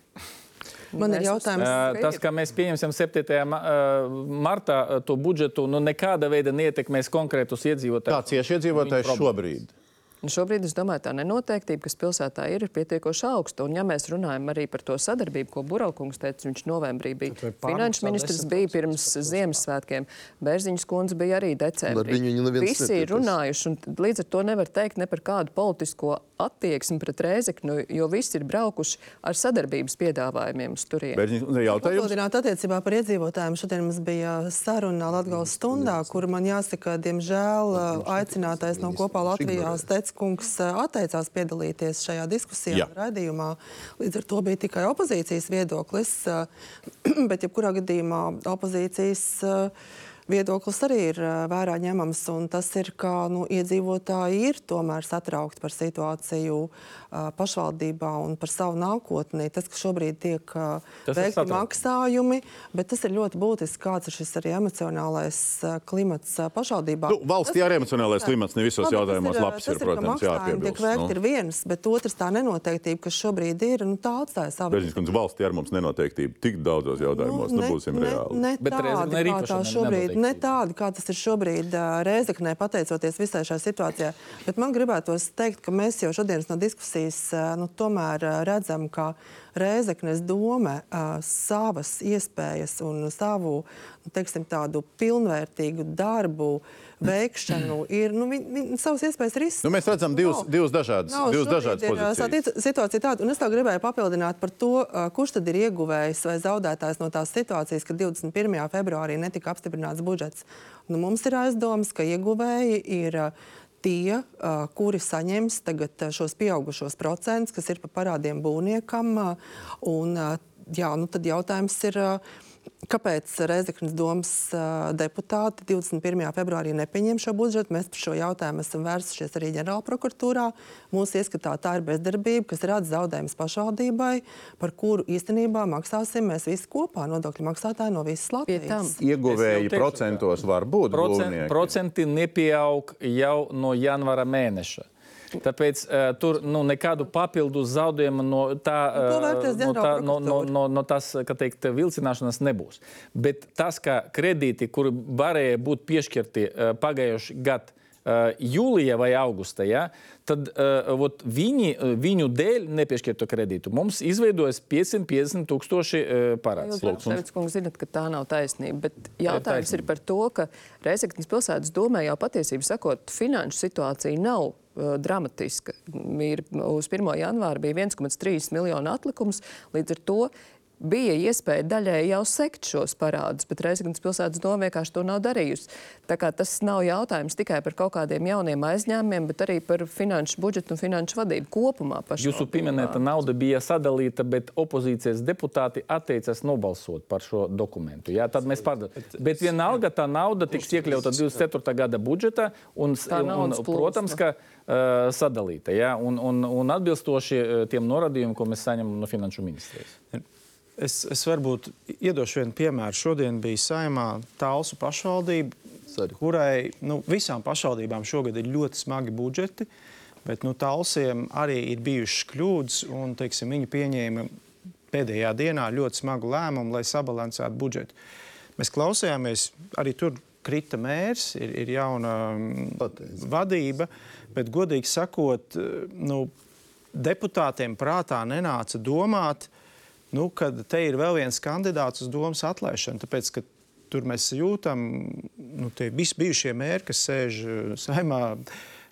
Man ir Mēs jautājums, Uh, Tas, ka mēs pieņemsim 7. ma- uh, martā uh, to budžetu, nu nekāda veida neietekmēs konkrētus iedzīvotājus. Kā cieši iedzīvotājs šobrīd? Un šobrīd es domāju, tā nenoteiktība, kas pilsētā ir, ir pietiekoši augsta. Un, ja mēs runājam arī par to sadarbību, ko Buraukungs teica, viņš novembrī bija finanšu ministrs, 10% bija pirms Ziemassvētkiem, Bērziņas kundze bija arī Ar decembrī. viņu viņu neviens Visi ir runājuši, un līdz ar to nevar teikt ne par kādu politisko attieksmi pret Rēzeknu, jo visi ir braukuši ar sadarbības piedāvājumiem uz turieni. Papildināt attiecībā par iedzīvotājiem. Šodien mums bija saruna Latvijas stundā, kur man jāsaka, diemžēl aicinātais no kopā Latvijas Teckungs atteicās piedalīties šajā diskusijā, Jā. raidījumā. Līdz ar to bija tikai opozīcijas viedoklis, bet jebkurā gadījumā opozīcijas viedoklis arī ir vērā ņemams. un Tas ir, ka nu, iedzīvotāji ir tomēr satraukti par situāciju pašvaldībā un par savu nākotni. Tas, ka šobrīd tiek ir veikti maksājumi, bet tas ir ļoti būtiski, kāds ir šis arī emocionālais klimats pašvaldībā. Nu, valstī arī emocionālais klimats ne visos Labi, jautājumos ir, labs tas ir, ka protams, maksājumi Tiek jāpiebilst. veikti nu. ir viens, bet otrs tā nenoteiktība, kas šobrīd ir, nu, tā atstāja savu. Bērziņas kundze, valstī ar mums nenoteiktība tik daudzos jautājumos, nu, būsim ne, reāli. ne Bet tādi, ir kā īpaša tā ne- šobrīd, ne tādi, kā tas ir šobrīd ā, Rēzeknē, pateicoties visai šai situācijai. Bet man gribētos teikt, ka mēs jau šodienas no diskusijas nu, tomēr redzam, ka Rēzeknes doma savas iespējas un savu nu, teiksim, tādu pilnvērtīgu darbu veikšanu ir, nu, viņi, viņi savas iespējas ir Nu, mēs redzam divas, Nav. divas dažādas, Nav, divas dažādas ir, pozīcijas. Situācija tāda, un es tā gribēju papildināt par to, kurš tad ir ieguvējis vai zaudētājs no tās situācijas, ka 21. februārī netika apstiprināts budžets. Nu, mums ir aizdoms, ka ieguvēji ir tie, kuri saņems tagad šos pieaugušos procentus, kas ir pa parādiem būvniekam. Un, jā, nu, tad jautājums ir. Kāpēc Reizeknas domas deputāti 21. februārī nepieņem šo budžetu? Mēs par šo jautājumu esam vērsušies arī ģenerālprokuratūrā. Mūsu ieskatā tā ir bezdarbība, kas rada zaudējumus pašvaldībai, par kuru īstenībā maksāsim mēs visi kopā, nodokļu maksātāji no visas Latvijas. Ieguvēji procentos var būt Procent, procenti nepieaug jau no janvāra mēneša. Tāpēc uh, tur nu, nekādu papildu zaudējumu no, tā, uh, no, tā, no, no, no, no tās teikt, vilcināšanas nebūs. Bet tas, ka kredīti, kuri varēja būt piešķirti uh, pagājušajā gadā, uh, jūlijā vai augustā, ja, tad vot viņi, viņu dēļ nepiešķirtu kredītu. Mums izveidojas 550 tūkstoši parāds. Jūs, kungs, zinat, ka tā nav taisnība. Bet jautājums taisnība. ir par to, ka Reizeknas pilsētas domē jau patiesībā sakot, finanšu situācija nav uh, dramatiska. Ir, uz 1. janvāra bija 1,3 miljonu atlikums. Līdz ar to bija iespēja daļēji jau sekt šos parādus, bet Reizeknas pilsētas doma vienkārši to nav darījusi. Tā kā tas nav jautājums tikai par kaut kādiem jauniem aizņēmumiem, bet arī par finanšu budžetu un finanšu vadību kopumā. Jūsu pieminēta nauda bija sadalīta, bet opozīcijas deputāti atteicās nobalsot par šo dokumentu. Jā, tad mēs pārdodam. Bet vienalga tā nauda tiks iekļauta 24. gada budžetā un, un, naudas protams, ka uh, sadalīta jā, un, un, un atbilstoši tiem norādījumiem, ko mēs saņemam no finanšu ministrijas. Es, es varbūt iedošu vienu piemēru. Šodien bija saimā Tālsu pašvaldība, Sari. kurai nu, visām pašvaldībām šogad ir ļoti smagi budžeti, bet nu, Tālsiem arī ir bijušas kļūdas, un teiksim, viņi pieņēma pēdējā dienā ļoti smagu lēmumu, lai sabalansētu budžetu. Mēs klausījāmies, arī tur krita mērs, ir, ir jauna mm, Pateicu. vadība, bet godīgi sakot, nu, deputātiem prātā nenāca domāt, nu, ka te ir vēl viens kandidāts uz domas atlaišanu. Tāpēc, tur mēs jūtam, nu, tie visi bijušie mēri, kas sēž eh, saimā.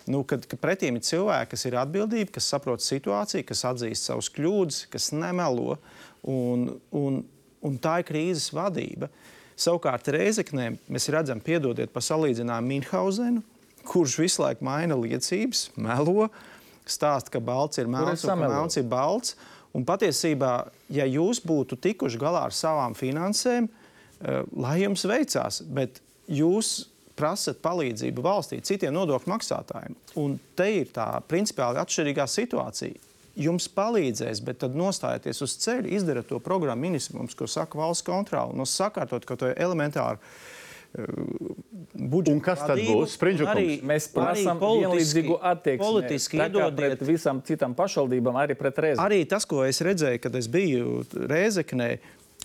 Nu, kad, kad pretī ir cilvēki, kas ir atbildīgi, kas saprot situāciju, kas atzīst savus kļūdas, kas nemelo, un, un, un tā ir krīzes vadība. Savukārt Reizeknē mēs redzam, piedodiet par salīdzinājumu Minhausenu, kurš visu laiku maina liecības, melo, stāsta, ka balts ir melns un ka melns ir balts. Un patiesībā, ja jūs būtu tikuši galā ar savām finansēm, eh, lai jums veicās, bet jūs prasat palīdzību valstī, citiem nodokļu maksātājiem. Un te ir tā principiāli atšķirīgā situācija. Jums palīdzēs, bet tad nostājieties uz ceļa, izdariet to programmu minimums, ko saka valsts kontrole, un sakārtot kaut ko elementāru budžeta Un kas tad būs? Arī- Mēs prasām vienlīdzīgu attieksmi. Politiski iedodiet pret visām citām pašvaldībām, arī pret Rēzekni. Arī tas, ko es redzēju, kad es biju Rēzeknē,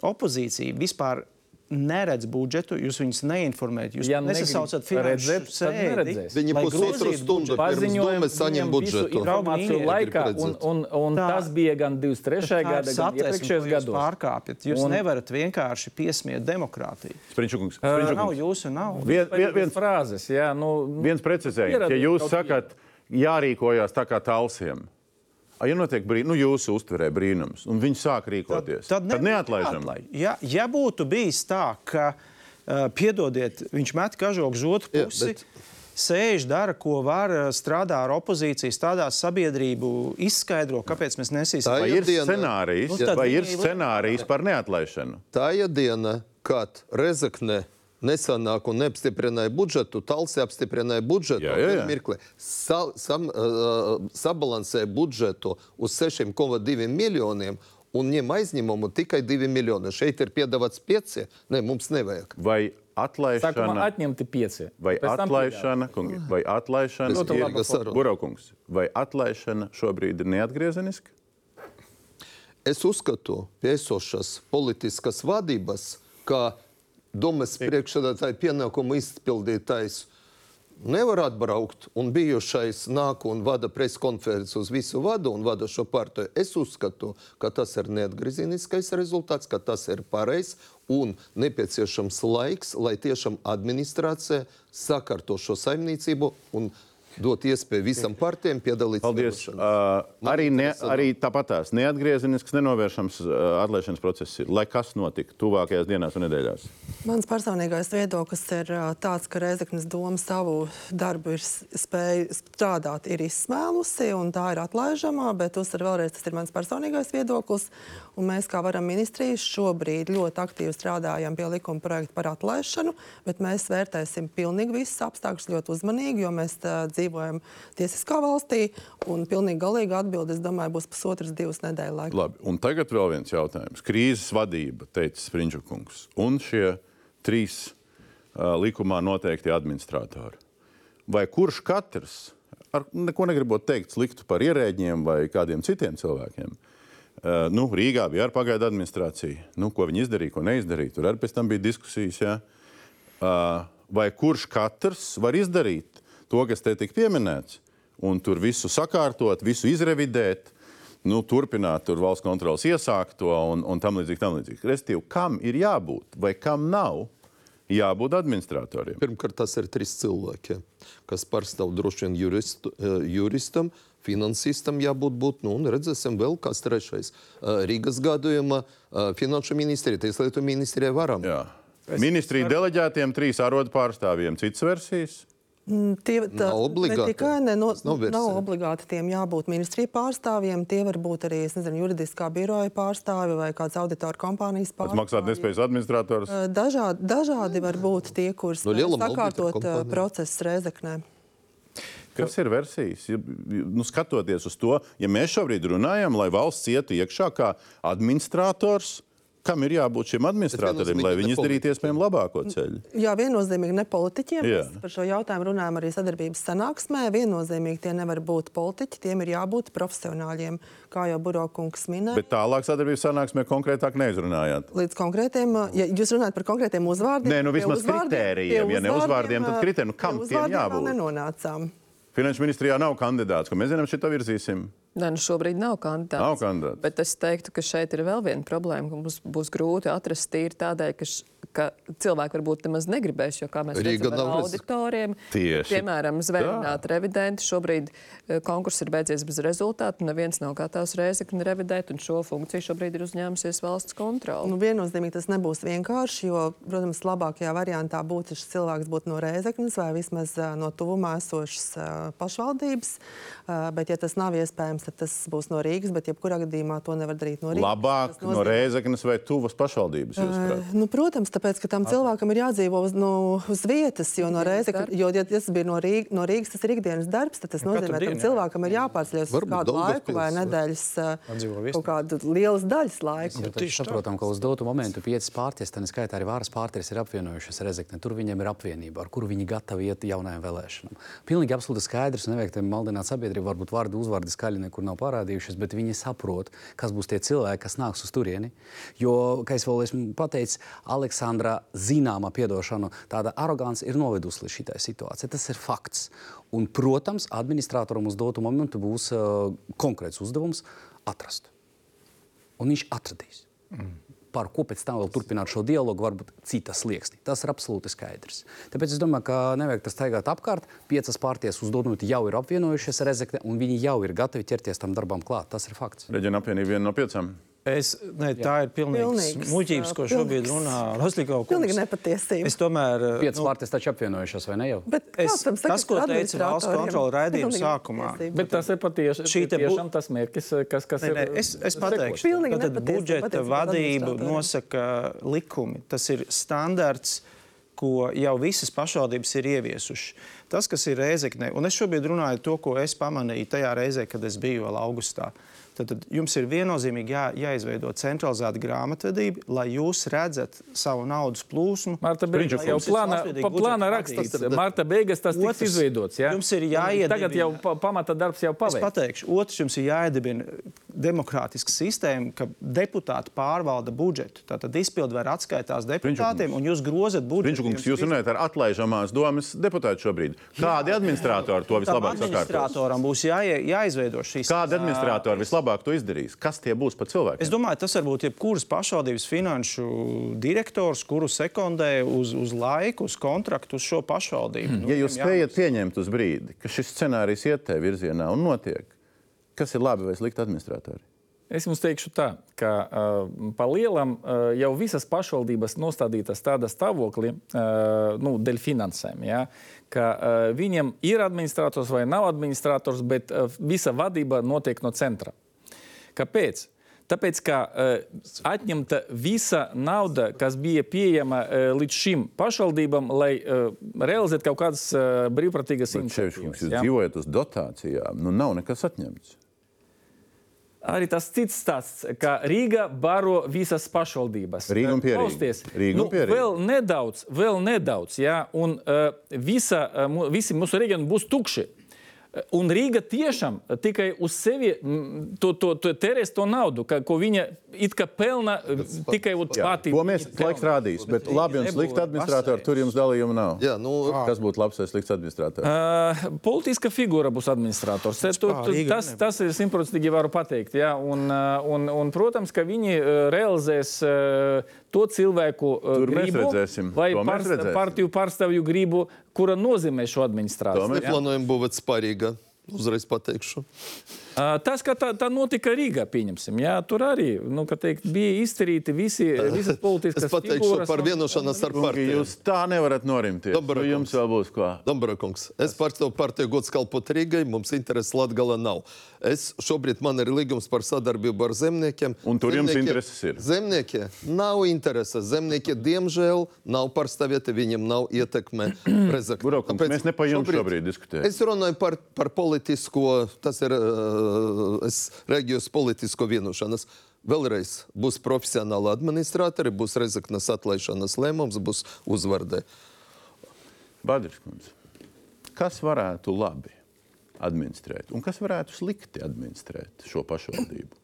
opozīcija vispār neredz budžetu, jūs viņus neinformējat. Jūs Ja nesasaucat finanšu sēdi. Viņi pusotru stundu budžetu. pirms domas saņem budžetu. Draugi, laikā, un, un, un Tā- tas bija gan 23. Tā gada, ir gan iepriekšējos gados. Pārkāpjat. Jūs Un- nevarat vienkārši piesmiet demokrātiju. Spriņķukungs. Tā nav jūsu nauda. Vien, vien, viens, frāzes, jā, nu, viens precizējums. Ja jūs sakat, jārīkojas tā kā talsiem, A, ja notiek brīnums, nu jūsu uztverē brīnums, un viņi sāk rīkoties, tad, tad, tad neatlaižam. neatlaiž. Ja, ja būtu bijis tā, ka, uh, piedodiet, viņš met kažoku uz otru Jā, pusi, bet- sēž, dara, ko var, strādā ar opozīciju, strādā ar sabiedrību, izskaidro, kāpēc mēs nesīsim. Tā ir ir diena- scenārijs, Nu, vai ir scenārijs par neatlaišanu? Tā ir diena, kad Rezekne nesanāk un neapstiprināja budžetu, Talsi apstiprināja budžetu. Jā, jā, jā. Mirkli, sa, sam, uh, sabalansēja budžetu uz 6,2 miljoniem un ņem aizņemumu tikai 2 miljoni. Šeit ir piedāvāts 5. Nē, mums nevajag. Vai Sākumā atlaišana, atņemti pieci. vai Pēc tam atlaišana, kungi, vai atlaišana, Ļoti ir-. Buraukungs, vai atlaišana šobrīd ir neatgriezeniska? Es uzskatu, pie esošās politiskas vadības, ka domas priekšsēdētāja pienākumu izpildītājs nevar atbraukt un bijušais nāk un vada preskonferenci uz visu vadu un vada šo partiju. Es uzskatu, ka tas ir neatgriezeniskais rezultāts, ka tas ir pareizs un nepieciešams laiks, lai tiešām administrācija sakārto šo saimniecību un dot iespēju visam partijām piedalīties. Paldies. Uh, arī, ne, arī tāpatās neatgriezenisks, nenovēršams uh, atlaišanas process ir. Lai kas notiktu tuvākajās dienās un nedēļās? Mans personīgais viedoklis ir ā, tāds, ka Reizeknas doma savu darbu ir s- spēju strādāt, ir izsmēlusi un tā ir atlaižamā, bet uzsver vēlreiz, tas ir mans personīgais viedoklis. Un mēs, kā varam ministrijas, šobrīd ļoti aktīvi strādājam pie likuma projekta par atlaišanu, bet mēs vērtēsim pilnīgi visus apstākļus ļoti uzmanīgi, jo mēs tā, dzīvojam tiesiskā valstī un pilnīgi galīga atbilde, es domāju, būs pusotras, divas nedēļas laikā. Labi, un tagad vēl viens jautājums. Krīzes vadība, teica Springļukungs, un šie trīs uh, likumā noteikti administratori. Vai kurš katrs, ar neko negribot teikt sliktu par ierēģiem vai kādiem citiem cilvēkiem, uh, nu, Rīgā bija ar pagaidu administrāciju, nu, ko viņi izdarīja, ko neizdarīja. Tur arī pēc tam bija diskusijas. Jā. Uh, vai kurš katrs var izdarīt to, kas te tika pieminēts, un tur visu sakārtot, visu izrevidēt, nu, turpināt tur valsts kontrolas iesākto un, un tam līdzīgi. Tam līdzīgi. Restīvi, kam ir jābūt vai kam nav jābūt administratoriem? Pirmkārt, tas ir trīs cilvēki, kas pārstāv droši vien juristu, eh, juristam, finansistam jābūt būt, nu, un redzēsim vēl kāds trešais. Eh, Rīgas gadījumā eh, finanšu ministrija, tieslietu ministrija varam. Jā. Ministrija deleģētiem trīs ārodu pārstāvjiem, citas versijas. Mm, Tie, tā, Nav obligāti. Ne tikai ne, no, nav versija. nav obligāti tiem jābūt ministriju pārstāvjiem. Tie var būt arī es nezinu, juridiskā biroja pārstāvi vai kāds auditoru kompānijas Pats maksāt nespējas administrators. Dažādi, dažādi var būt tie, kurus No sakārtot procesu Reizeknē. Kas ir versijas? Ja, Nu, skatoties uz to, ja mēs šobrīd runājam, lai valsts ietu iekšā kā administrators, kam ir jābūt šiem administratoriem, lai viņi izdarītu iespējami labāko ceļu? Jā, viennozīmīgi ne politiķiem. Jā. Mēs par šo jautājumu runājam arī sadarbības sanāksmē. Viennozīmīgi tie nevar būt politiķi, tiem ir jābūt profesionāļiem, kā jau Burokungs minēja. Bet tālāk sadarbības sanāksmē konkrētāk neizrunājāt. Līdz konkrētiem, ja jūs runājat par konkrētiem uzvārdiem, Nē, nu vismaz uzvārdiem- kritērijiem. Ja ne uzvārdiem, tad kritērijiem. Nu, kam tiem jābūt? Nenonācām. Finanšu ministrijā nav kandidāts, ko mēs zinām, šito virzīsim. Nē, nu šobrīd nav kandidāts. Nav kandidāts. Bet es teiktu, ka šeit ir vēl viena problēma, ka mums būs grūti atrast tīri tādēļ, ka, š, ka cilvēki varbūt nemaz negribēs, jo kā mēs Rīga redzam, ar auditoriem, Tieši piemēram, zvērnāt revidenti. Šobrīd eh, konkurss ir beidzies bez rezultātu, neviens nav gatavs reizekni revidēt, un šo funkciju šobrīd ir uzņēmusies valsts kontrole. Nu, viennozīmīgi tas nebūs vienkārši, jo, protams, labākajā variantā būtu, ja šis cilvēks būtu no Rēzeknas vai vismaz ā, no tuvumā esošas ā, pašvaldības. Bet, ja tas nav iespējams, tad tas būs no Rīgas. Bet, jebkurā gadījumā to nevar darīt no Rīgas. Labāk Tas no nozīmē- Rēzeknas vai tuvas pašvaldības. jūsuprāt? Nu, protams, tāpēc ka tam cilvēkam ir jādzīvo uz, nu, uz vietas, jo, no ka, jo ja tas bija no, Rīg, no Rīgas, tas ir ikdienas darbs, tad tas Nu, nozīmē, ka cilvēkam ir jāpārceļas uz kādu laiku vai nedēļas uh, kaut kādu lielas daļas laiku. Bet mēs saprotam, ka uz dotu momentu piecas partijas, tā skaitā arī varas partijas, ir apvienojušās Rezekne. Tur viņiem ir apvienība, ar kuru viņi gatavi iet jaunajām vēlēšanām. Pilnīgi absolūti skaidrs, un nevajag te maldināt sabiedrību, varbūt vārdu uzvārdi skaļi nekur nav parādījušies, bet viņi saprot, kas būs tie cilvēki, kas nāks uz turieni. Jo, kā es vēl esmu pateicis, Aleksandra zināmā piedošana, tāda arogance ir novedusi līdz šitai situācijai. Tas ir fakts. Un, protams, administratoram uz dotu momentu būs uh, konkrēts uzdevums atrast. Un viņš atradīs. Mm. Par ko pēc tam vēl turpināt šo dialogu, varbūt citas slieksni. Tas ir absolūti skaidrs. Tāpēc es domāju, ka nevajag tas staigāt apkārt. Piecas partijas uzdodot jau ir apvienojušies Rezekne, un viņi jau ir gatavi ķerties tam darbam klāt. Tas ir fakts. Reģiona apvienība viena no piecām. Es, ne, tā ir pilnīgs Pilnīgs, muļķības, ko šobrīd runā Rostīgau Pilnīgi nepatiesība. Es tomēr... Piecas nu, partijas taču apvienojušies, vai ne jau? Bet Es- saka, tas, ko teica valsts kontrole raidījuma pilnīgi sākumā. nepatiesība. Bet tas ir patiešām bu- tiešām tas mērķis, kas, kas Nē, ir. nē, es, es pateikšu, Pilnīgi ka budžeta vadību nosaka likumi. Tas ir standarts, ko jau visas pašvaldības ir ieviesušas. Tas, kas ir Rēzekne, un es šobrīd runāju to, ko es pamanīju tajā reizē, kad es biju vēl augustā. Tad, tad jums ir viennozīmīgi jā, jāizveido centralizēta grāmatvedība, lai jūs redzat savu naudas plūsmu. Marta Beigas jau latvietīga pa plāna rakstīts. Marta Beigas tas tiks Otrs, izveidots. Ja? jums ir jāiedibina- Tagad jau pa, pamata darbs jau Es paveikts. pateikšu, otrs jums ir jāiedibina demokrātiska sistēma, ka deputāti pārvalda budžetu. Tātad izpildvaru atskaitās deputātiem, un jūs grozat budžetu. Viņš kungs, jūs runājat ar atlaižamās domas deputātu šobrīd. Kādi administratori to vislabāk sakārtos? Administratoram būs jāie, jāizveido šīs. Kādi administratori vislabāk to izdarīs? Kas tie būs pa cilvēkiem? Es domāju, tas var būt jebkuras pašvaldības finanšu direktors, kuru sekundē uz, uz laiku, uz kontraktu, uz šo pašvaldību. Nu, Ja jūs spējat pieņemt uz brīdi, ka šis scenārijs iet tajā virzienā un notiek, kas ir labi vai slikti administratori? Es jums teikšu tā, ka uh, pa lielam uh, jau visas pašvaldības nostādītas tādā stāvoklī, uh, nu, dēļ finansēm, ja, ka uh, viņiem ir administrators vai nav administrators, bet uh, visa vadība notiek no centra. Kāpēc? Tāpēc, ka uh, atņemta visa nauda, kas bija pieejama uh, līdz šim pašvaldībām, lai uh, realizētu kaut kādas uh, brīvprātīgas iniciatīvas. jūs ja. dzīvojat uz dotācijām, nu nav nekas atņemts. Arī tas cits stāsts, ka Rīga baro visas pašvaldības. Rīga un. Klausieties, Rīga un nu, Pierīga. vēl nedaudz, vēl nedaudz, jā, un uh, visa, uh, visi mūsu reģioni būs tukši. Un Rīga tiešām tikai uz sevi to, to, to terēs to naudu, ka, ko viņa it kā pelna uh, tikai Jā, pati. to mēs laiks rādīs, bet labi un slikti administratori tur jums dalījuma nav. Jā, nu, Kas būtu labs vai slikts administrators? Uh, politiska figūra būs administrators. Te Tu, tu, Rīga tas, tas ir simtprocentīgi varu pateikt. Ja? Un, un, un, protams, ka viņi realizēs uh, to cilvēku uh, Tur gribu vai To mēs pārst- redzēsim. partiju pārstāvju gribu, kura nozīmē šo To administrāciju. mēs- Ja? plānojam būvēt spārīgā. Uzreiz pateikšu. Uh, tas, ka tā, tā notika Rīgā, pieņemsim, jā, tur arī nu, ka teikt, bija izdarīti visi, visas politiskas Es pateikšu figūras par vienošanos ar partiju. Jūs tā nevarat norimties. Dobra, Nu, jums vēl būs ko. Dombarakungs, es pārstāvu partiju gods kalpot Rīgai, mums intereses Latgala nav. Es šobrīd man ir līgums par sadarbību ar zemniekiem. Un tur jums Zemniekiem- intereses ir? Zemniekiem nav intereses. Zemnieki, diemžēl, nav pārstāvēti, viņiem nav ietekme. Burakungs, Tāpēc mēs ne par jums šobrīd diskutējam. Es runāju par, par politisko, tas ir uh, es reģijos politisko vienošanos. Vēlreiz būs profesionāli administratori, būs Rezeknas atlaišanas lēmums, būs uzvardē. Badris kundze, kas varētu labi administrēt un kas varētu slikti administrēt šo pašvaldību?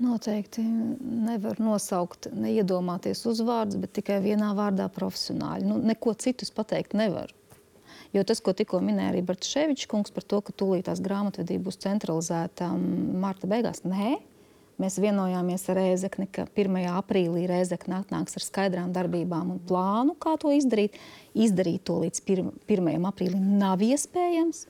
Noteikti nevar nosaukt, neiedomāties uzvārdus, bet tikai vienā vārdā profesionāli. Nu, neko citu es pateikt nevaru. Jo tas, ko tikko minēja arī Bartaševičs kungs par to, ka tūlīt tās grāmatvedība būs centralizēta um, marta beigās, nē. Mēs vienojāmies ar Rēzekni, ka 1. aprīlī Rēzekne atnāks ar skaidrām darbībām un plānu, kā to izdarīt. Izdarīt to līdz 1. aprīlim nav iespējams.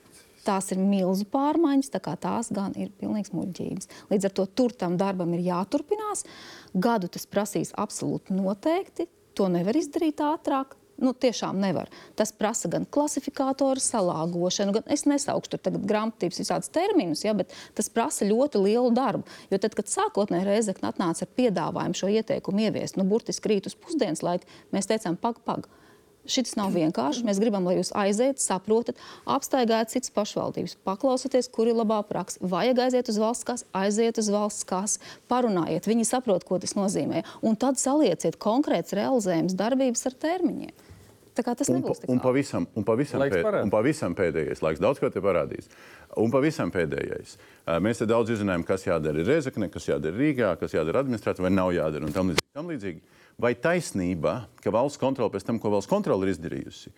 Tās ir milzu pārmaiņas, tā kā tās gan ir pilnīgs muļķības. Līdz ar to tur tam darbam ir jāturpinās. Gadu tas prasīs absolūti noteikti. To nevar izdarīt ātrāk. Nu, tiešām nevar. Tas prasa gan klasifikātoru salāgošanu, gan es nesaukšu tur tagad grāmatības visādus terminus, ja, bet tas prasa ļoti lielu darbu. Jo tad, kad sākotnēji Reizekne atnāca ar piedāvājumu šo ieteikumu ieviest, nu, burtiski rīt uz pusdienas laiku, mēs teicām, pag, pag. Šis nav vienkārši. Mēs gribam, lai jūs aiziet, saprotat, apstaigājat citas pašvaldības, paklausieties, kur ir labā praksa. Vajag aiziet uz valsts kasu, aiziet uz valsts kasu, parunājiet, viņi saprot, ko tas nozīmē. Un tad salieciet konkrēts realizējums darbības ar termiņiem. Tā kā tas Un, nebūs tik un, pavisam, un, pavisam Laiks pēd, parāda. un pavisam pēdējais, laiks daudz ko te parādīs. Un pavisam pēdējais. Mēs te daudz izzinājām, kas jādara Reizekne, kas jādara Rīgā, kas jādara administrācijā, vai nav jādara un tam līdzīgi. Tam līdzīgi. Vai taisnība, ka valsts kontrole pēc tam, ko valsts kontrole ir izdarījusi,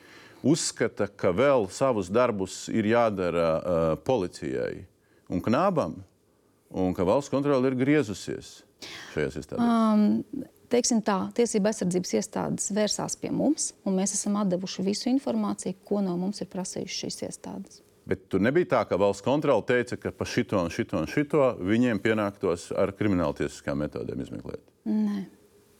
uzskata, ka vēl savus darbus ir jādara uh, policijai un knābam, un ka valsts kontrole ir griezusies šajās iestādēs? Um, teiksim tā, tiesība aizsardzības iestādes vērsās pie mums, un mēs esam devuši visu informāciju, ko no mums ir prasījušas šīs iestādes. Bet tur nebija tā, ka valsts kontrole teica, ka par šito un šito un šito viņiem pienāktos ar krimināltiesiskām metodēm izmeklēt. Nē.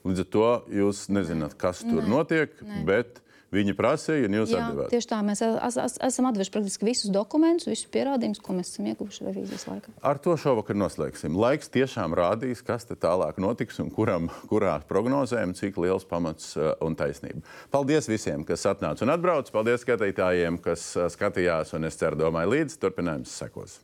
Līdz ar to jūs nezināt, kas tur Nē, notiek, nē. bet viņi prasīja, un jūs Jā, atbildējāt. tieši tā. Mēs es, es, esam atveši praktiski visus dokumentus, visus pierādījumus, ko mēs esam ieguvuši revīzijas laikā. Ar to šovakar noslēgsim. Laiks tiešām rādīs, kas tālāk notiks un kuram, kurā prognozēm, cik liels pamats uh, un taisnība. Paldies visiem, kas atnāca un atbrauc. Paldies skatītājiem, kas uh, skatījās un es ceru, domāju, līdzi. Turpinājums sekos.